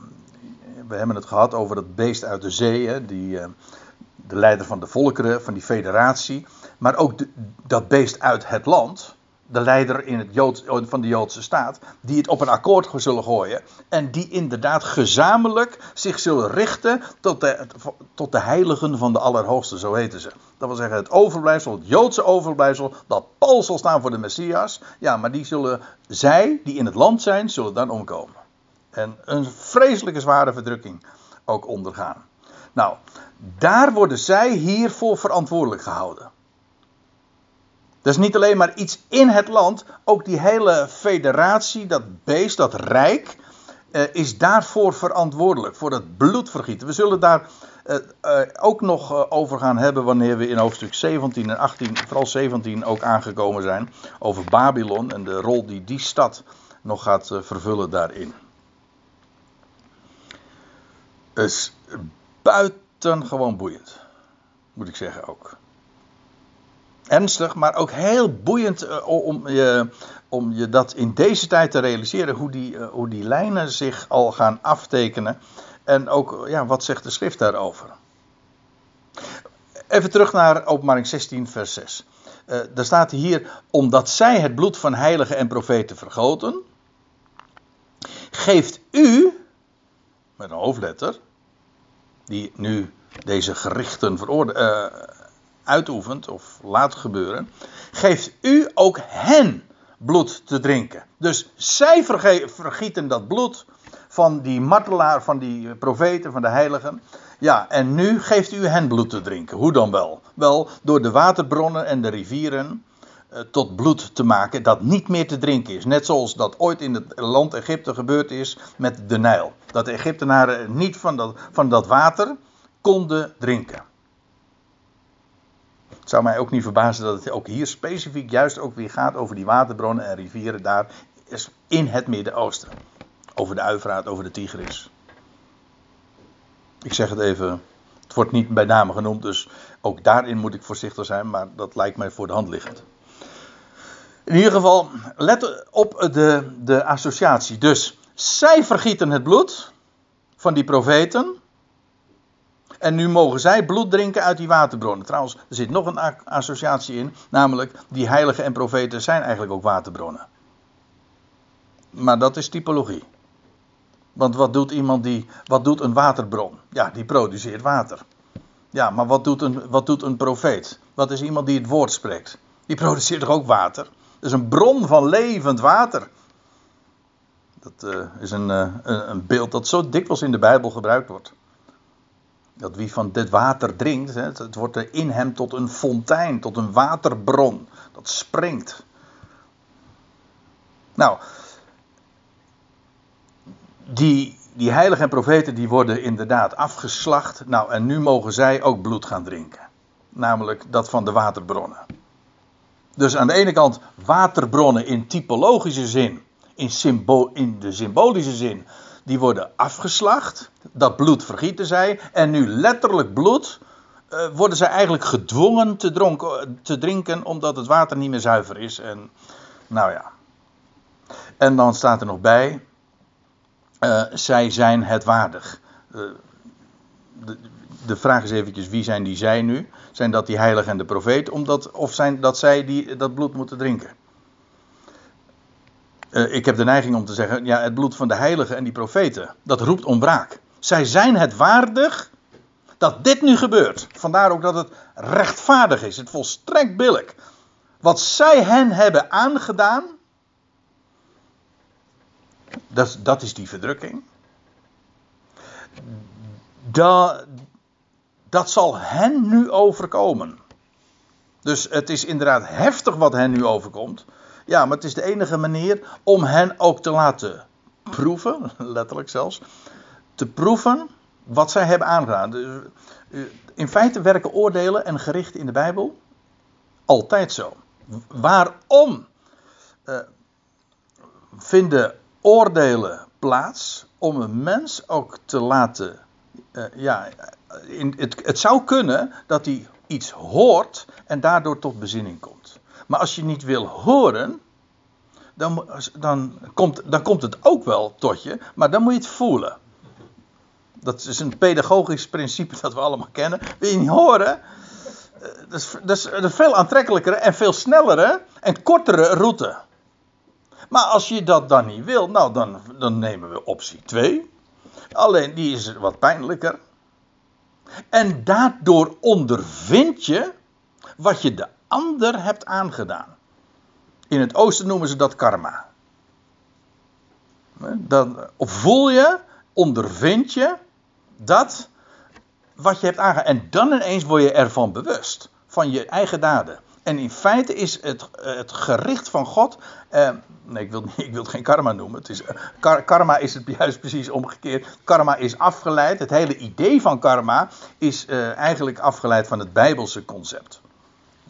we hebben het gehad over het beest uit de zee, hè, die, uh, de leider van de volkeren, van die federatie. Maar ook dat beest uit het land de leider in het Jood, van de Joodse staat, die het op een akkoord zullen gooien. En die inderdaad gezamenlijk zich zullen richten tot de, tot de heiligen van de Allerhoogste, zo heten ze. Dat wil zeggen het overblijfsel, het Joodse overblijfsel, dat Paul zal staan voor de Messias. Ja, maar die zullen, zij die in het land zijn, zullen dan omkomen. En een vreselijke zware verdrukking ook ondergaan. Nou, daar worden zij hiervoor verantwoordelijk gehouden. Dus niet alleen maar iets in het land, ook die hele federatie, dat beest, dat rijk, eh, is daarvoor verantwoordelijk, voor dat bloedvergieten. We zullen daar eh, eh, ook nog over gaan hebben wanneer we in hoofdstuk 17 en 18, vooral 17 ook aangekomen zijn, over Babylon en de rol die die stad nog gaat vervullen daarin. Is buitengewoon boeiend, moet ik zeggen ook. Ernstig, maar ook heel boeiend eh, om, je, om je dat in deze tijd te realiseren, hoe die, eh, hoe die lijnen zich al gaan aftekenen. En ook, ja, wat zegt de schrift daarover? Even terug naar openbaring 16, vers 6. Uh, daar staat hier, omdat zij het bloed van heiligen en profeten vergoten, geeft u, met een hoofdletter, die nu deze gerichten veroorde, uitoefent of laat gebeuren, geeft u ook hen bloed te drinken. Dus zij vergieten dat bloed van die martelaar, van die profeten, van de heiligen. Ja, en nu geeft u hen bloed te drinken. Hoe dan wel? Wel, door de waterbronnen en de rivieren eh, tot bloed te maken dat niet meer te drinken is. Net zoals dat ooit in het land Egypte gebeurd is met de Nijl. Dat de Egyptenaren niet van van dat water konden drinken. Het zou mij ook niet verbazen dat het ook hier specifiek juist ook weer gaat over die waterbronnen en rivieren daar in het Midden-Oosten. Over de Uivraat, over de Tigris. Ik zeg het even, het wordt niet bij name genoemd, dus ook daarin moet ik voorzichtig zijn, maar dat lijkt mij voor de hand liggend. In ieder geval, let op de, de associatie. Dus zij vergieten het bloed van die profeten. En nu mogen zij bloed drinken uit die waterbronnen. Trouwens, er zit nog een associatie in, namelijk die heiligen en profeten zijn eigenlijk ook waterbronnen. Maar dat is typologie. Want wat doet iemand die, wat doet een waterbron? Ja, die produceert water. Ja, maar wat doet een, wat doet een profeet? Wat is iemand die het woord spreekt? Die produceert toch ook water? Dat is een bron van levend water. Dat uh, is een, uh, een beeld dat zo dikwijls in de Bijbel gebruikt wordt. Dat wie van dit water drinkt, het, wordt in hem tot een fontein, tot een waterbron. Dat springt. Nou, die, die heiligen en profeten die worden inderdaad afgeslacht. Nou, en nu mogen zij ook bloed gaan drinken. Namelijk dat van de waterbronnen. Dus aan de ene kant waterbronnen in typologische zin, in, symbo in de symbolische zin, die worden afgeslacht. Dat bloed vergieten zij. En nu letterlijk bloed uh, worden zij eigenlijk gedwongen te, dronken, te drinken omdat het water niet meer zuiver is. En nou ja. En dan staat er nog bij, uh, zij zijn het waardig. De, de, vraag is eventjes, wie zijn die zij nu? Zijn dat die heiligen en de profeet? Omdat, of zijn dat zij die dat bloed moeten drinken? Uh, ik heb de neiging om te zeggen, ja, het bloed van de heiligen en die profeten, dat roept om wraak. Zij zijn het waardig dat dit nu gebeurt. Vandaar ook dat het rechtvaardig is, het volstrekt billig. Wat zij hen hebben aangedaan, dat, dat is die verdrukking. Dat zal hen nu overkomen. Dus het is inderdaad heftig wat hen nu overkomt. Ja, maar het is de enige manier om hen ook te laten proeven, letterlijk zelfs, te proeven wat zij hebben aangedaan. In feite werken oordelen en gerichten in de Bijbel altijd zo. Waarom uh, vinden oordelen plaats om een mens ook te laten. Uh, ja, in, het, het zou kunnen dat hij iets hoort en daardoor tot bezinning komt. Maar als je niet wil horen, dan, dan, komt, dan komt het ook wel tot je, maar dan moet je het voelen. Dat is een pedagogisch principe dat we allemaal kennen. Wil je niet horen? Eh, dat is, dat is een veel aantrekkelijkere en veel snellere en kortere route. Maar als je dat dan niet wil, nou dan, dan nemen we optie 2. Alleen die is wat pijnlijker. En daardoor ondervind je wat je de ander hebt aangedaan. In het oosten noemen ze dat karma. Dan, voel je, ondervind je dat wat je hebt aangedaan. En dan ineens word je ervan bewust. Van je eigen daden. En in feite is het, het gericht van God. Eh, nee, ik wil, ik wil het geen karma noemen. Het is, karma is het juist precies omgekeerd. Karma is afgeleid. Het hele idee van karma is uh, eigenlijk afgeleid van het Bijbelse concept.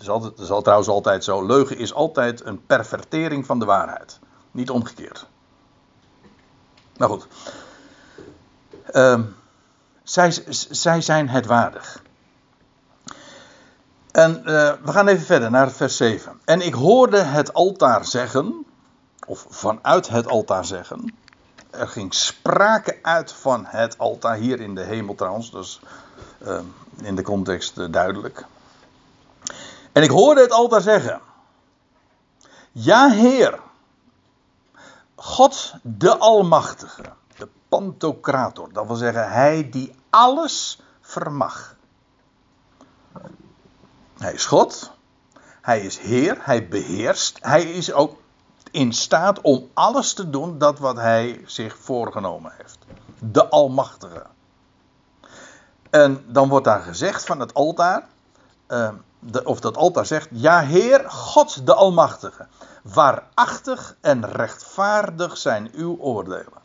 Is, altijd, het is al, trouwens altijd zo. Leugen is altijd een pervertering van de waarheid. Niet omgekeerd. Nou goed. Uh, zij, zij zijn het waardig. En uh, we gaan even verder naar vers 7. En ik hoorde het altaar zeggen, of vanuit het altaar zeggen. Er ging sprake uit van het altaar, hier in de hemel trouwens, dus uh, in de context uh, duidelijk. En ik hoorde het altaar zeggen: Ja, Heer, God de Almachtige, de Pantocrator, dat wil zeggen, Hij die alles vermag. Hij is God, Hij is Heer, Hij beheerst, Hij is ook in staat om alles te doen dat wat Hij zich voorgenomen heeft. De Almachtige. En dan wordt daar gezegd van het altaar, uh, de, of dat altaar zegt, ja Heer, God de Almachtige, waarachtig en rechtvaardig zijn uw oordelen.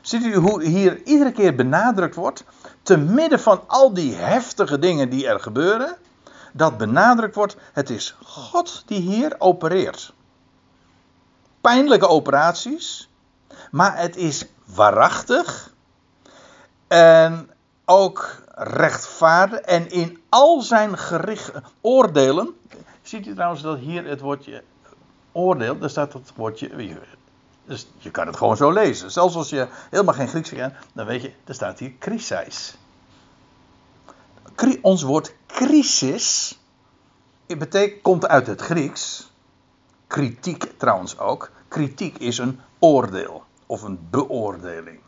Ziet u hoe hier iedere keer benadrukt wordt, te midden van al die heftige dingen die er gebeuren, dat benadrukt wordt, het is God die hier opereert. Pijnlijke operaties, maar het is waarachtig en ook rechtvaardig en in al zijn gericht oordelen. Ziet u trouwens dat hier het woordje oordeel, daar staat het woordje. Dus je kan het gewoon zo lezen. Zelfs als je helemaal geen Grieks kent, dan weet je, er staat hier crisis. Ons woord crisis betekent, komt uit het Grieks. Kritiek trouwens ook. Kritiek is een oordeel of een beoordeling.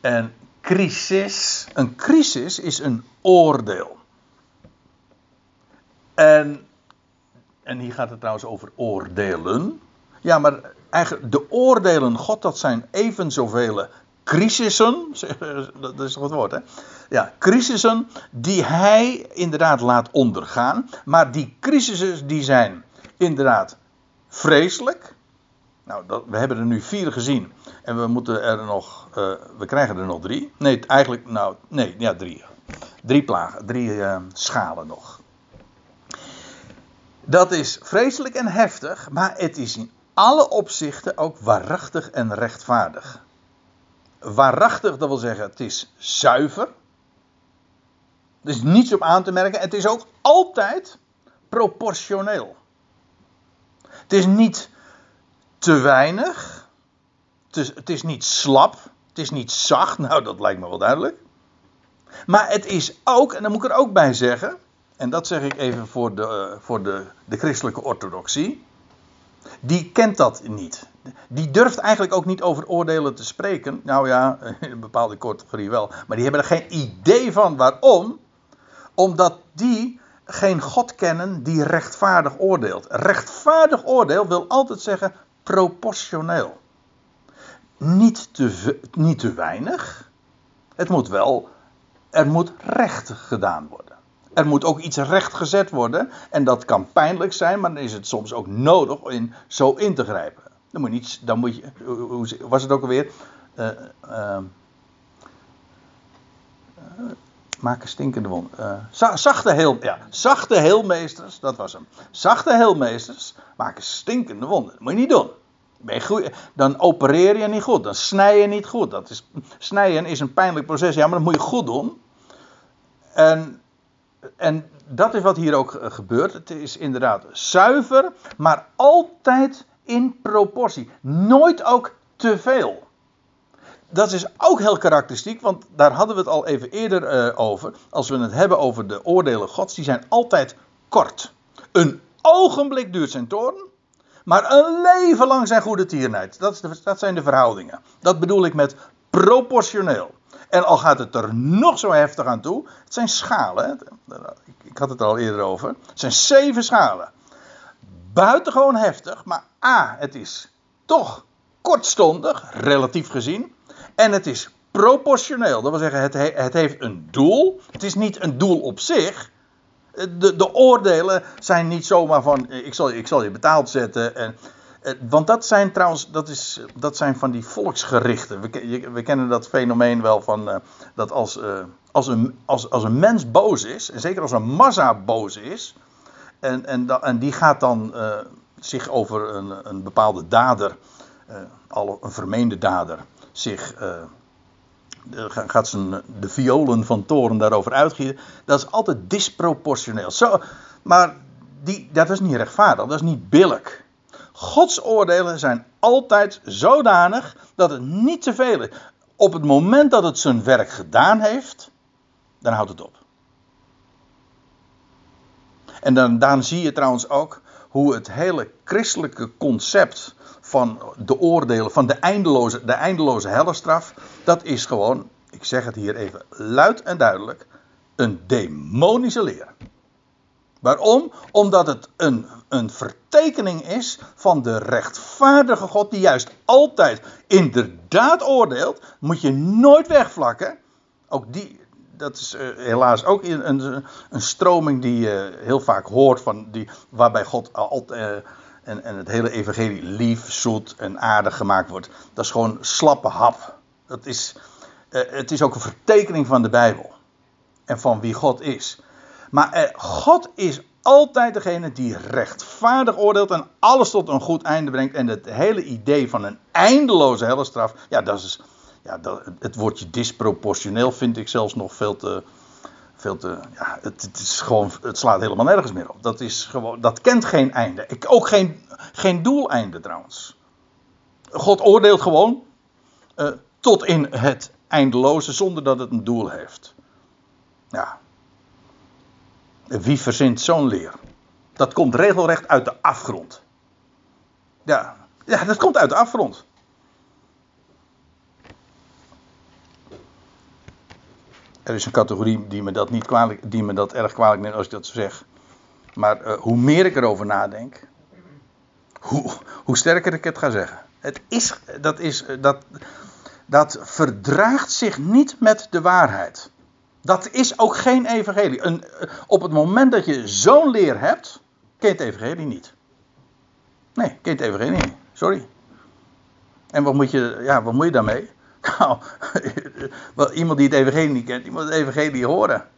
En crisis, een crisis is een oordeel. En, en hier gaat het trouwens over oordelen. Ja, maar eigenlijk de oordelen God, dat zijn even zoveel crisissen, dat is toch het woord hè? Ja, crisissen die hij inderdaad laat ondergaan. Maar die crisissen die zijn inderdaad vreselijk. Nou, dat, we hebben er nu vier gezien. En we moeten er nog, uh, we krijgen er nog drie. Nee, eigenlijk, nou, nee, ja, drie. Drie plagen, drie uh, schalen nog. Dat is vreselijk en heftig, maar het is in alle opzichten ook waarachtig en rechtvaardig. Waarachtig, dat wil zeggen, het is zuiver. Er is niets op aan te merken. Het is ook altijd proportioneel. Het is niet te weinig. Het is, het is niet slap. Het is niet zacht. Nou, dat lijkt me wel duidelijk. Maar het is ook, en daar moet ik er ook bij zeggen. En dat zeg ik even voor de, voor de, de christelijke orthodoxie. Die kent dat niet. Die durft eigenlijk ook niet over oordelen te spreken. Nou ja, in een bepaalde categorie wel. Maar die hebben er geen idee van. Waarom? Omdat die geen God kennen die rechtvaardig oordeelt. Rechtvaardig oordeel wil altijd zeggen proportioneel. Niet te, niet te weinig. Het moet wel, er moet recht gedaan worden. Er moet ook iets recht gezet worden. En dat kan pijnlijk zijn, maar dan is het soms ook nodig om zo in te grijpen. Dan moet je niet, dan moet je, hoe was het ook alweer? Uh, uh, maken stinkende wond. Zachte, heel, ja, zachte heelmeesters, dat was hem. Zachte heelmeesters maken stinkende wonden. Dat moet je niet doen. Goed, dan opereer je niet goed. Dan snij je niet goed. Dat is, snijden is een pijnlijk proces. Ja, maar dat moet je goed doen. En, en dat is wat hier ook gebeurt. Het is inderdaad zuiver, maar altijd in proportie. Nooit ook te veel dat is ook heel karakteristiek, want daar hadden we het al even eerder uh, over. Als we het hebben over de oordelen Gods, die zijn altijd kort. Een ogenblik duurt zijn toorn, maar een leven lang zijn goede tierenheid. Dat, dat zijn de verhoudingen. Dat bedoel ik met proportioneel. En al gaat het er nog zo heftig aan toe, het zijn schalen. Ik had het er al eerder over. Het zijn zeven schalen. Buitengewoon heftig, maar A, het is toch kortstondig, relatief gezien. En het is proportioneel. Dat wil zeggen, het, het heeft een doel. Het is niet een doel op zich. De, de oordelen zijn niet zomaar van: ik zal, ik zal je betaald zetten. En, want dat zijn trouwens, dat, is, dat zijn van die volksgerichten. We, we kennen dat fenomeen wel van uh, dat als, als, een, als, als een mens boos is, en zeker als een massa boos is, en, en, en die gaat dan zich over een, een bepaalde dader, al een vermeende dader, zich. Uh, gaat zijn, de violen van toren daarover uitgieten. Dat is altijd disproportioneel. Zo, Maar die, dat is niet rechtvaardig, dat is niet billig. Gods oordelen zijn altijd zodanig dat het niet te veel is. Op het moment dat het zijn werk gedaan heeft, dan houdt het op. En dan, dan zie je trouwens ook hoe het hele christelijke concept van de oordelen, van de eindeloze, de eindeloze hellestraf, dat is gewoon, ik zeg het hier even luid en duidelijk, een demonische leer. Waarom? Omdat het een, een vertekening is van de rechtvaardige God, die juist altijd inderdaad oordeelt. Moet je nooit wegvlakken. Ook die, dat is uh, helaas ook een, een, een, stroming die je heel vaak hoort, van die, waarbij God altijd. Uh, en, en het hele evangelie lief, zoet en aardig gemaakt wordt. Dat is gewoon slappe hap. Dat is, uh, het is ook een vertekening van de Bijbel. En van wie God is. Maar God is altijd degene die rechtvaardig oordeelt en alles tot een goed einde brengt. En het hele idee van een eindeloze hellestraf, ja, dat is, ja, dat, het woordje disproportioneel vind ik zelfs nog veel te, veel te, ja, het, het, is gewoon, het slaat helemaal nergens meer op. Dat is gewoon, dat kent geen einde. Ik, ook geen, geen doeleinde trouwens. God oordeelt gewoon uh, tot in het eindeloze zonder dat het een doel heeft. Ja. Wie verzint zo'n leer? Dat komt regelrecht uit de afgrond. Ja, ja dat komt uit de afgrond. Er is een categorie die me dat, niet kwalijk, die me dat erg kwalijk neemt als ik dat zeg. Maar uh, hoe meer ik erover nadenk, hoe, hoe sterker ik het ga zeggen. Het is, dat, is, dat, dat verdraagt zich niet met de waarheid. Dat is ook geen evangelie. Een, op het moment dat je zo'n leer hebt, ken je het evangelie niet. Nee, ken je het evangelie niet. Sorry. En wat moet je, ja, wat moet je daarmee? Nou, iemand die het evangelie niet kent, die moet het evangelie horen.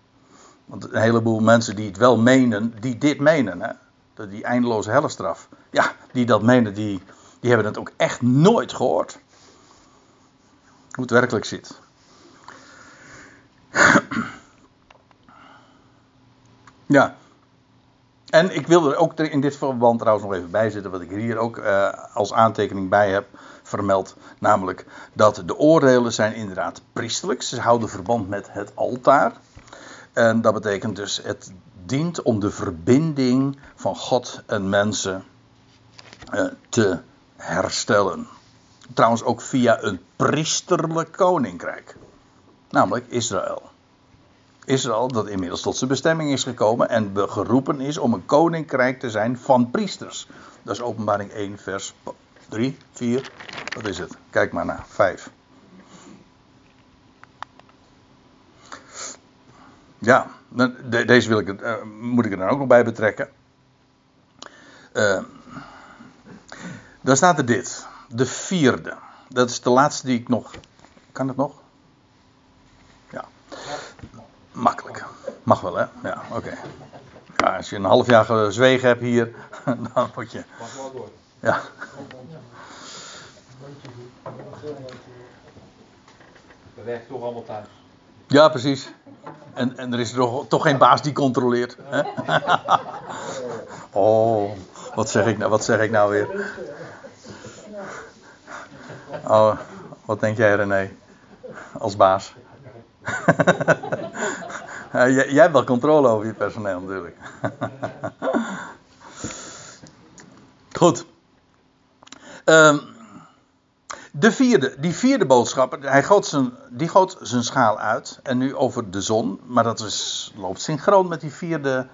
Want een heleboel mensen die het wel menen, die dit menen, hè? die eindeloze hellestraf. Ja, die dat menen, die, die hebben het ook echt nooit gehoord. Hoe het werkelijk zit. Ja. En ik wil er ook in dit verband trouwens nog even bij zitten, wat ik hier ook uh, als aantekening bij heb vermeld. Namelijk dat de oordelen zijn inderdaad priesterlijk. Ze houden verband met het altaar. En dat betekent dus, het dient om de verbinding van God en mensen uh, te herstellen. Trouwens ook via een priesterlijk koninkrijk. Namelijk Israël. Israël dat inmiddels tot zijn bestemming is gekomen en geroepen is om een koninkrijk te zijn van priesters. Dat is openbaring 1 vers 3, 4, wat is het? Kijk maar naar, 5. Ja, deze wil ik, uh, moet ik er dan ook nog bij betrekken. Uh, daar staat er dit, de vierde. Dat is de laatste die ik nog. Kan het nog? Makkelijk. Mag wel, hè? Ja, oké. Ja, als je een half jaar gezwegen hebt hier, dan moet je. Mag wel door. Ja. We werken toch allemaal thuis. Ja, precies. En, en er is toch, toch geen baas die controleert. Hè? Oh, wat zeg, ik nou, wat zeg ik nou weer? Oh, wat denk jij René? Als baas? jij, jij, hebt wel controle over je personeel natuurlijk. Goed. Um, de vierde, die vierde boodschap, hij goot zijn, die goot zijn schaal uit. En nu over de zon, maar dat is, loopt synchroon met die vierde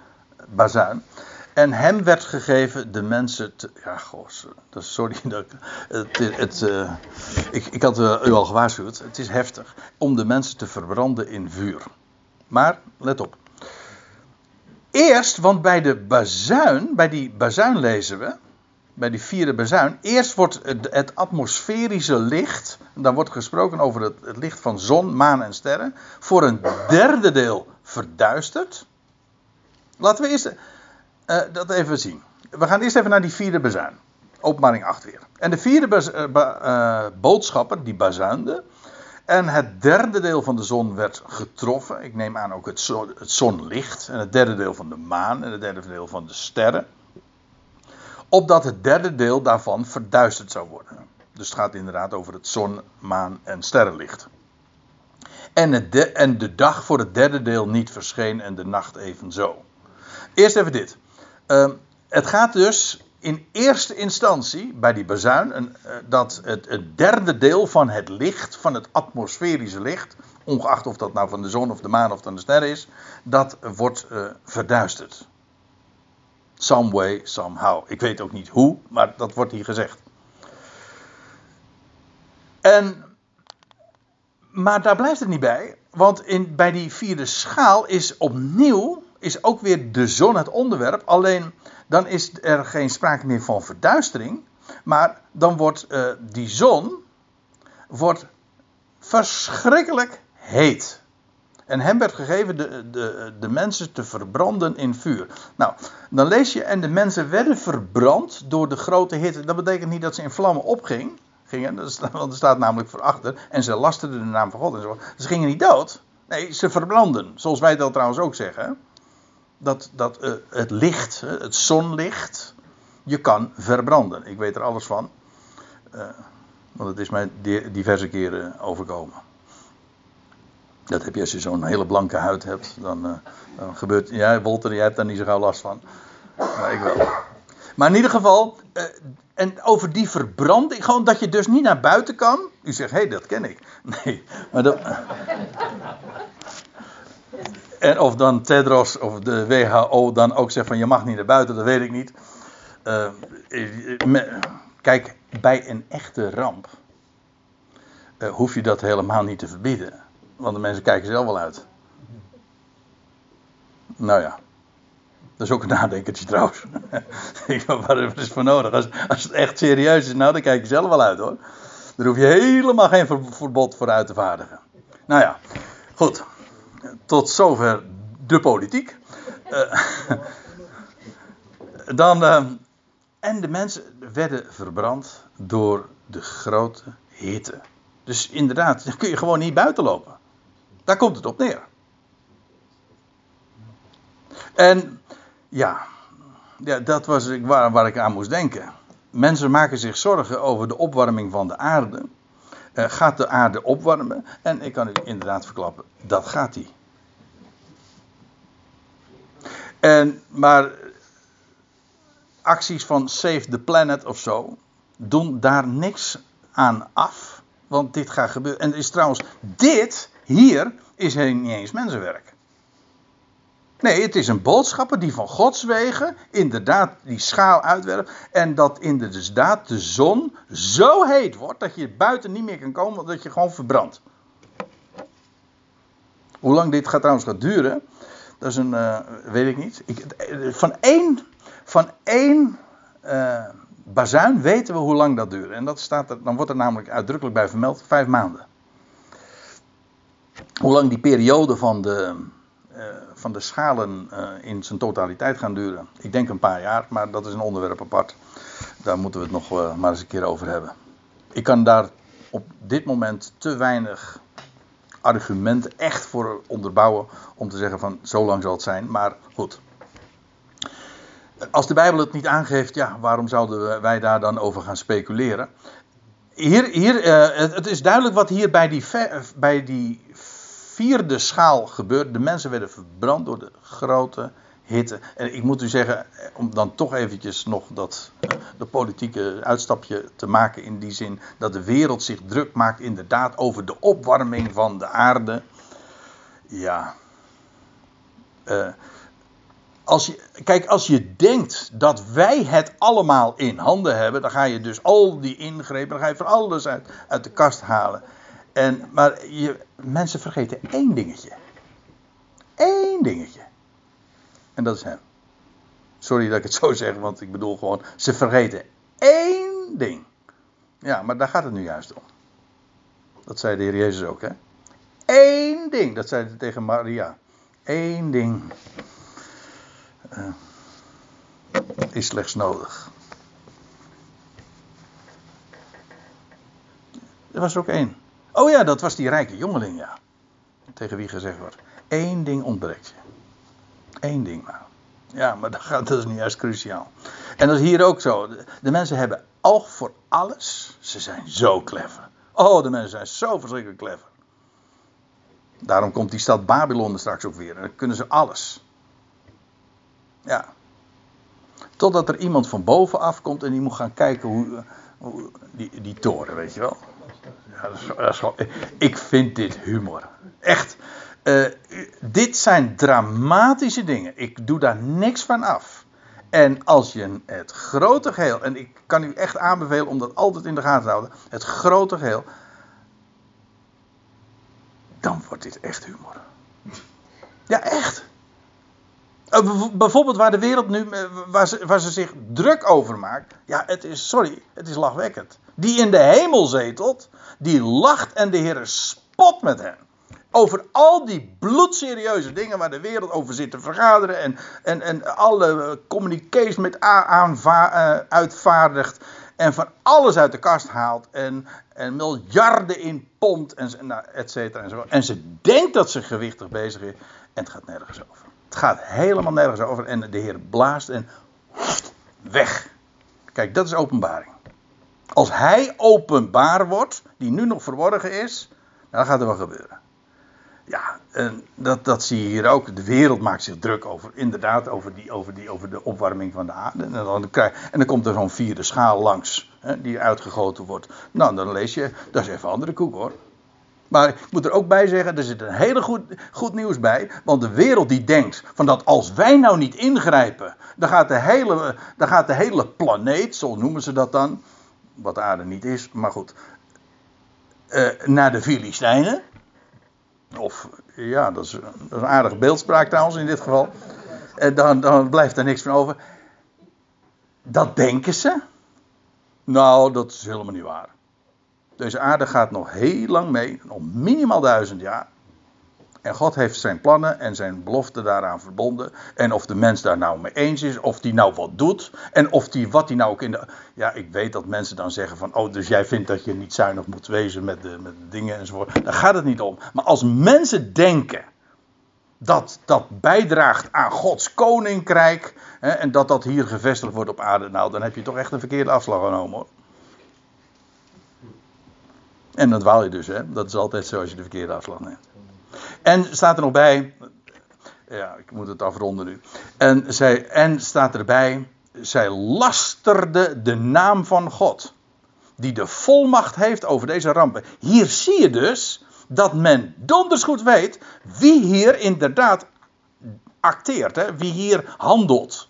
bazuin. En hem werd gegeven de mensen te. Ja, goh, sorry dat het, het, uh, ik, ik had uh, u al gewaarschuwd. Het is heftig om de mensen te verbranden in vuur. Maar let op. Eerst, want bij de bazuin, bij die bazuin lezen we, bij die vierde bazuin, eerst wordt het, atmosferische licht, dan wordt gesproken over het, licht van zon, maan en sterren, voor een derde deel verduisterd. Laten we eerst uh, dat even zien. We gaan eerst even naar die vierde bazuin. Openbaring 8 weer. En de vierde uh, boodschapper, die bazuinde. En het derde deel van de zon werd getroffen. Ik neem aan ook het zonlicht. En het derde deel van de maan. En het derde deel van de sterren. Opdat het derde deel daarvan verduisterd zou worden. Dus het gaat inderdaad over het zon, maan en sterrenlicht. En, de, en de dag voor het derde deel niet verscheen en de nacht evenzo. Eerst even dit. Uh, het gaat dus in eerste instantie bij die bazuin een, uh, dat het, het, derde deel van het licht, van het atmosferische licht, ongeacht of dat nou van de zon of de maan of van de sterren is, dat wordt uh, verduisterd. Some way, somehow. Ik weet ook niet hoe, maar dat wordt hier gezegd. En, maar daar blijft het niet bij, want in, bij die vierde schaal is opnieuw is ook weer de zon het onderwerp. Alleen dan is er geen sprake meer van verduistering. Maar dan wordt uh, die zon wordt verschrikkelijk heet. En hem werd gegeven de, de, de mensen te verbranden in vuur. Nou, dan lees je, en de mensen werden verbrand door de grote hitte. Dat betekent niet dat ze in vlammen opgingen. Gingen, want er staat namelijk voor achter. En ze lasterden de naam van God en zo. Ze gingen niet dood. Nee, ze verbranden. Zoals wij dat trouwens ook zeggen dat, dat uh, het licht, het zonlicht, je kan verbranden. Ik weet er alles van. Uh, want het is mij diverse keren overkomen. Dat heb je als je zo'n hele blanke huid hebt. Dan, dan gebeurt. Ja, Wolter, jij hebt daar niet zo gauw last van. Maar ik wel. Maar in ieder geval. en over die verbranding. Gewoon dat je dus niet naar buiten kan. U zegt, hé, hey, dat ken ik. Nee, maar dat. En of dan Tedros of de WHO dan ook zegt van je mag niet naar buiten, dat weet ik niet. Uh, kijk, bij een echte ramp hoef je dat helemaal niet te verbieden. Want de mensen kijken zelf wel uit. Nou ja. Dat is ook een nadenkertje trouwens. Waar is het voor nodig? Als, als het echt serieus is, nou dan kijk je zelf wel uit hoor. Daar hoef je helemaal geen verbod voor uit te vaardigen. Nou ja, goed tot zover de politiek. Uh, dan, uh, en de mensen werden verbrand door de grote hitte. Dus inderdaad, dan kun je gewoon niet buiten lopen. Daar komt het op neer. En ja, ja dat was waar, waar ik aan moest denken. Mensen maken zich zorgen over de opwarming van de aarde. Uh, gaat de aarde opwarmen? En ik kan u inderdaad verklappen, dat gaat die. En, maar acties van Save the Planet of zo doen daar niks aan af. Want dit gaat gebeuren. En is trouwens, dit hier is niet eens mensenwerk. Nee, het is een boodschapper die van Gods wegen inderdaad die schaal uitwerpt. En dat inderdaad de zon zo heet wordt dat je buiten niet meer kan komen, dat je gewoon verbrandt. Hoe lang dit gaat trouwens gaat duren, dat is een, uh, weet ik niet. Ik, van één, van één uh, bazuin weten we hoe lang dat duurt. En dat staat er, dan wordt er namelijk uitdrukkelijk bij vermeld, vijf maanden. Hoe lang die periode van de, uh, van de schalen in zijn totaliteit gaan duren. Ik denk een paar jaar, maar dat is een onderwerp apart. Daar moeten we het nog maar eens een keer over hebben. Ik kan daar op dit moment te weinig argumenten echt voor onderbouwen om te zeggen van zo lang zal het zijn. Maar goed. Als de Bijbel het niet aangeeft, ja, waarom zouden wij daar dan over gaan speculeren? Hier, hier, het, is duidelijk wat hier bij die, bij die vierde schaal gebeurt. De mensen werden verbrand door de grote hitte. En ik moet u zeggen, om dan toch eventjes nog dat de politieke uitstapje te maken in die zin dat de wereld zich druk maakt inderdaad over de opwarming van de aarde. Ja. Uh, als je, kijk, als je denkt dat wij het allemaal in handen hebben, dan ga je dus al die ingrepen, dan ga je van alles uit, uit de kast halen. En, maar je, mensen vergeten één dingetje. Eén dingetje. En dat is hem. Sorry dat ik het zo zeg, want ik bedoel gewoon, ze vergeten één ding. Ja, maar daar gaat het nu juist om. Dat zei de Heer Jezus ook, hè? Eén ding, dat zei hij tegen Maria. Eén ding uh, is slechts nodig. Er was er ook één. Oh ja, dat was die rijke jongeling, ja. Tegen wie gezegd wordt: één ding ontbreekt je. Eén ding maar. Ja, maar dat, gaat, dat is niet juist cruciaal. En dat is hier ook zo. De, mensen hebben oog voor alles. Ze zijn zo clever. Oh, de mensen zijn zo verschrikkelijk clever. Daarom komt die stad Babylon er straks ook weer. En dan kunnen ze alles. Ja. Totdat er iemand van bovenaf komt en die moet gaan kijken hoe die, die toren, weet je wel. Ja, dat is, gewoon- ik vind dit humor. Echt. Eh, dit zijn dramatische dingen. Ik doe daar niks van af. En als je het grote geheel, en ik kan u echt aanbevelen om dat altijd in de gaten te houden, het grote geheel, dan wordt dit echt humor. Ja, echt. Eh, bijv- Bijvoorbeeld waar de wereld nu, eh, waar ze, waar ze zich druk over maakt. Ja, het is, sorry, het is lachwekkend. Die in de hemel zetelt, die lacht en de Heer spot met hen. Over al die bloedserieuze dingen waar de wereld over zit te vergaderen. En, en, en alle eh, communicaties met a- aanva- uitvaardigt. En van alles uit de kast haalt. En, en miljarden in pond. En, nou, et cetera en zo. En ze denkt dat ze gewichtig bezig is. En het gaat nergens over. Het gaat helemaal nergens over. En de Heer blaast en weg. Kijk, dat is openbaring. Als hij openbaar wordt, die nu nog verborgen is, dan gaat er wat gebeuren. Ja, en dat, dat zie je hier ook. De wereld maakt zich druk over, inderdaad, over, die, over, die, over de opwarming van de aarde. En dan, krijg, en dan komt er zo'n vierde schaal langs, hè, die uitgegoten wordt. Nou, dan lees je, dat is even andere koek hoor. Maar ik moet er ook bij zeggen, er zit een hele goed, goed nieuws bij. Want de wereld die denkt van dat als wij nou niet ingrijpen, dan gaat de hele, dan gaat de hele planeet, zo noemen ze dat dan, wat de aarde niet is, maar goed, eh, naar de Filistijnen. Of ja, dat is, een aardige beeldspraak trouwens in dit geval. En dan, dan blijft er niks van over. Dat denken ze. Nou, dat is helemaal niet waar. Deze aarde gaat nog heel lang mee, nog minimaal duizend jaar. En God heeft zijn plannen en zijn beloften daaraan verbonden. En of de mens daar nou mee eens is, of die nou wat doet. En of die, wat die nou ook in de. Ja, ik weet dat mensen dan zeggen van. Oh, dus jij vindt dat je niet zuinig moet wezen met de, met de dingen enzovoort. Daar gaat het niet om. Maar als mensen denken. Dat dat bijdraagt aan Gods koninkrijk. Hè, en dat dat hier gevestigd wordt op aarde. Nou, dan heb je toch echt een verkeerde afslag genomen hoor. En dan dwaal je dus, hè? Dat is altijd zo als je de verkeerde afslag neemt. En staat er nog bij. Ja, ik moet het afronden nu. En, zij, en staat erbij. Zij lasterde de naam van God. Die de volmacht heeft over deze rampen. Hier zie je dus dat men donders goed weet. wie hier inderdaad acteert. Hè? Wie hier handelt.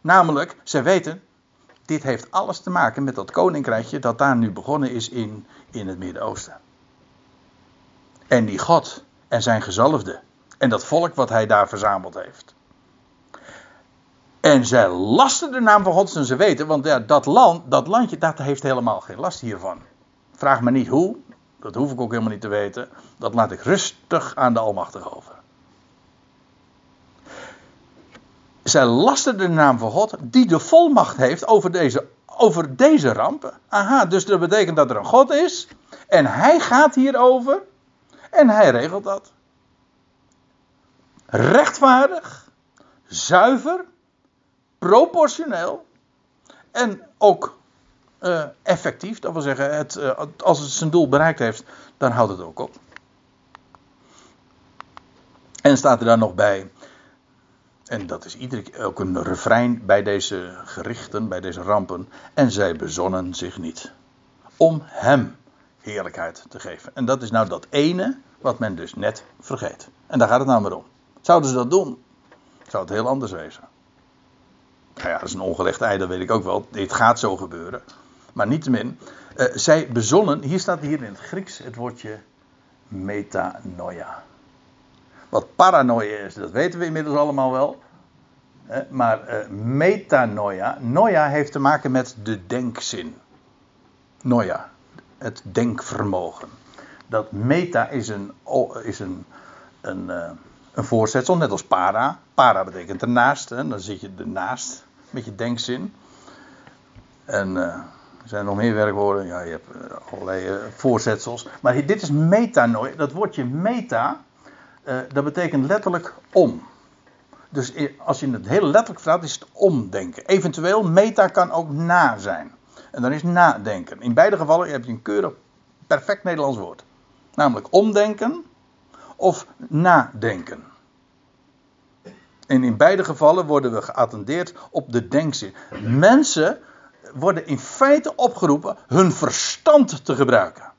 Namelijk, zij weten. Dit heeft alles te maken met dat koninkrijkje. dat daar nu begonnen is in, in het Midden-Oosten. En die God en zijn gezalfde. En dat volk wat hij daar verzameld heeft. En zij lasten de naam van God en ze weten, want ja, dat, land, dat landje dat heeft helemaal geen last hiervan. Vraag me niet hoe, dat hoef ik ook helemaal niet te weten. Dat laat ik rustig aan de Almachtige over. Zij lasten de naam van God die de volmacht heeft over deze, over deze rampen. Aha, dus dat betekent dat er een God is en hij gaat hierover en hij regelt dat. Rechtvaardig, zuiver, proportioneel en ook eh, effectief. Dat wil zeggen, het, eh, als het zijn doel bereikt heeft, dan houdt het ook op. En staat er dan nog bij, en dat is iedere keer ook een refrein bij deze gerichten, bij deze rampen. En zij bezonnen zich niet. Om hem heerlijkheid te geven. En dat is nou dat ene wat men dus net vergeet. En daar gaat het nou maar om. Zouden ze dat doen, zou het heel anders wezen. Nou ja, dat is een ongelegd ei, dat weet ik ook wel. Dit gaat zo gebeuren. Maar niettemin, uh, zij bezonnen, hier staat hier in het Grieks het woordje metanoia. Wat paranoia is, dat weten we inmiddels allemaal wel. Maar uh, metanoia, noia heeft te maken met de denkzin. Noia, het denkvermogen. Dat meta is een, is een, een, uh, een voorzetsel, net als para. Para betekent ernaast, dan zit je ernaast met je denkzin. En uh, Er zijn nog meer werkwoorden. Ja, je hebt eh, allerlei eh, voorzetsels. Maar dit is metanoia. Dat woordje meta, eh, dat betekent letterlijk om. Dus als je het heel letterlijk vertaalt, is het omdenken. Eventueel, meta kan ook na zijn. En dan is nadenken. In beide gevallen heb je een keurig, perfect Nederlands woord. Namelijk omdenken of nadenken. En in beide gevallen worden we geattendeerd op de denkzin. Mensen worden in feite opgeroepen hun verstand te gebruiken.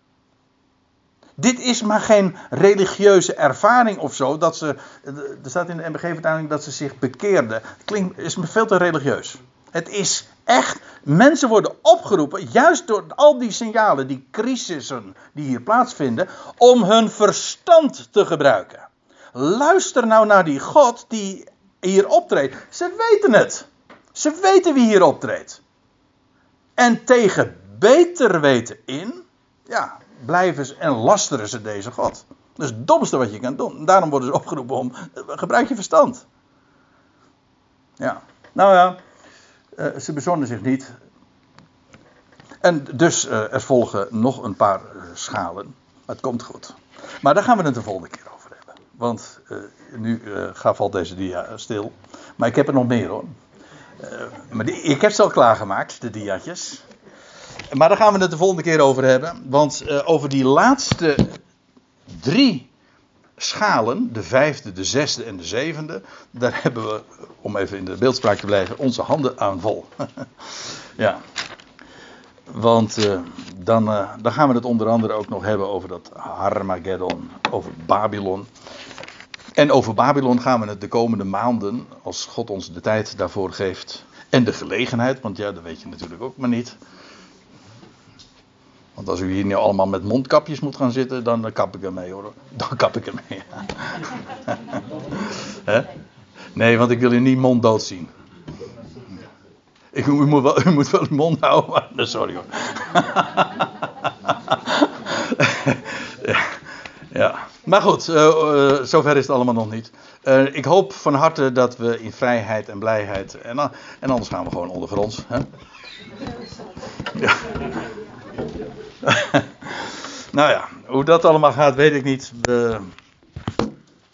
Dit is maar geen religieuze ervaring of zo. Dat ze, er staat in de MBG-vertaling dat ze zich bekeerden. Klinkt, is veel te religieus. Het is echt, mensen worden opgeroepen, juist door al die signalen, die crisissen die hier plaatsvinden, om hun verstand te gebruiken. Luister nou naar die God die hier optreedt. Ze weten het. Ze weten wie hier optreedt. En tegen beter weten in, ja, blijven ze en lasteren ze deze God. Dat is het domste wat je kan doen. Daarom worden ze opgeroepen om, eh, gebruik je verstand. Ja, nou ja, eh, ze bezonnen zich niet. En dus eh, er volgen nog een paar schalen. Het komt goed. Maar daar gaan we het de volgende keer over hebben. Want nu gaat valt deze dia stil. Maar ik heb er nog meer hoor. Maar ik heb ze al klaargemaakt, de diaatjes. Maar daar gaan we het de volgende keer over hebben. Want eh, over die laatste drie schalen, de vijfde, de zesde en de zevende, daar hebben we, om even in de beeldspraak te blijven, onze handen aan vol. ja. Want eh, dan, eh, dan gaan we het onder andere ook nog hebben over dat Harmageddon, over Babylon. En over Babylon gaan we het de komende maanden, als God ons de tijd daarvoor geeft. En de gelegenheid, want ja, dat weet je natuurlijk ook maar niet. Want als u hier nu allemaal met mondkapjes moet gaan zitten, dan kap ik ermee hoor. Dan kap ik ermee. Hè? Nee, want ik wil u niet monddood zien. Ik, u, moet wel, u moet wel uw mond houden, sorry hoor. ja, ja. Maar goed, eh, eh, zover is het allemaal nog niet. Eh, ik hoop van harte dat we in vrijheid en blijheid. En, en anders gaan we gewoon ondergronds. Hè? Ja. nou ja, hoe dat allemaal gaat, weet ik niet.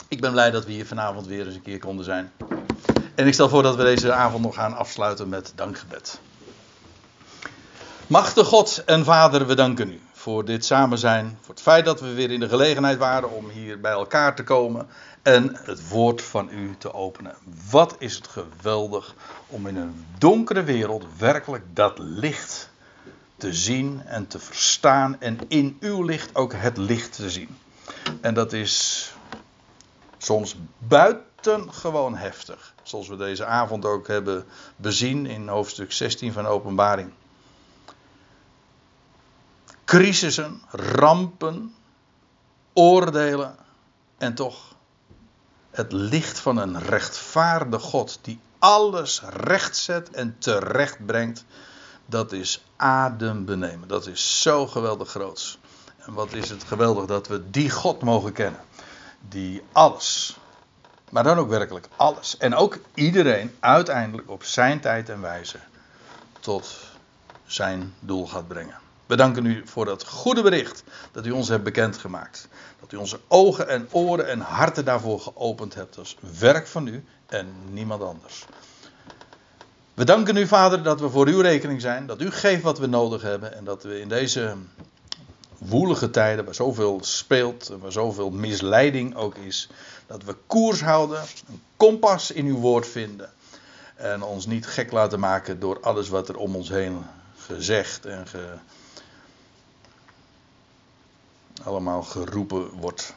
Ik ben blij dat we hier vanavond weer eens een keer konden zijn. En ik stel voor dat we deze avond nog gaan afsluiten met dankgebed. Machtige God en Vader, we danken u voor dit samen zijn. Voor het feit dat we weer in de gelegenheid waren om hier bij elkaar te komen. En het woord van u te openen. Wat is het geweldig om in een donkere wereld werkelijk dat licht te zien en te verstaan. En in uw licht ook het licht te zien. En dat is soms buitengewoon heftig. Zoals we deze avond ook hebben bezien in hoofdstuk 16 van Openbaring. Crisissen, rampen, oordelen en toch het licht van een rechtvaardige God die alles rechtzet en terecht brengt. Dat is adembenemen. Dat is zo geweldig groots. En wat is het geweldig dat we die God mogen kennen. Die alles, maar dan ook werkelijk alles. En ook iedereen uiteindelijk op zijn tijd en wijze tot zijn doel gaat brengen. We danken u voor dat goede bericht dat u ons hebt bekendgemaakt. Dat u onze ogen en oren en harten daarvoor geopend hebt. Dat is werk van u en niemand anders. We danken u, Vader, dat we voor uw rekening zijn. Dat u geeft wat we nodig hebben. En dat we in deze woelige tijden, waar zoveel speelt, waar zoveel misleiding ook is, dat we koers houden, een kompas in uw woord vinden. En ons niet gek laten maken door alles wat er om ons heen gezegd en allemaal geroepen wordt.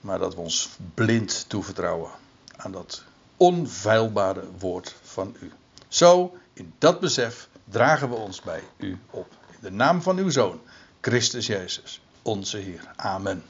Maar dat we ons blind toevertrouwen aan dat onfeilbare woord van u. Zo, in dat besef, dragen we ons bij u op. In de naam van uw Zoon, Christus Jezus, onze Heer. Amen.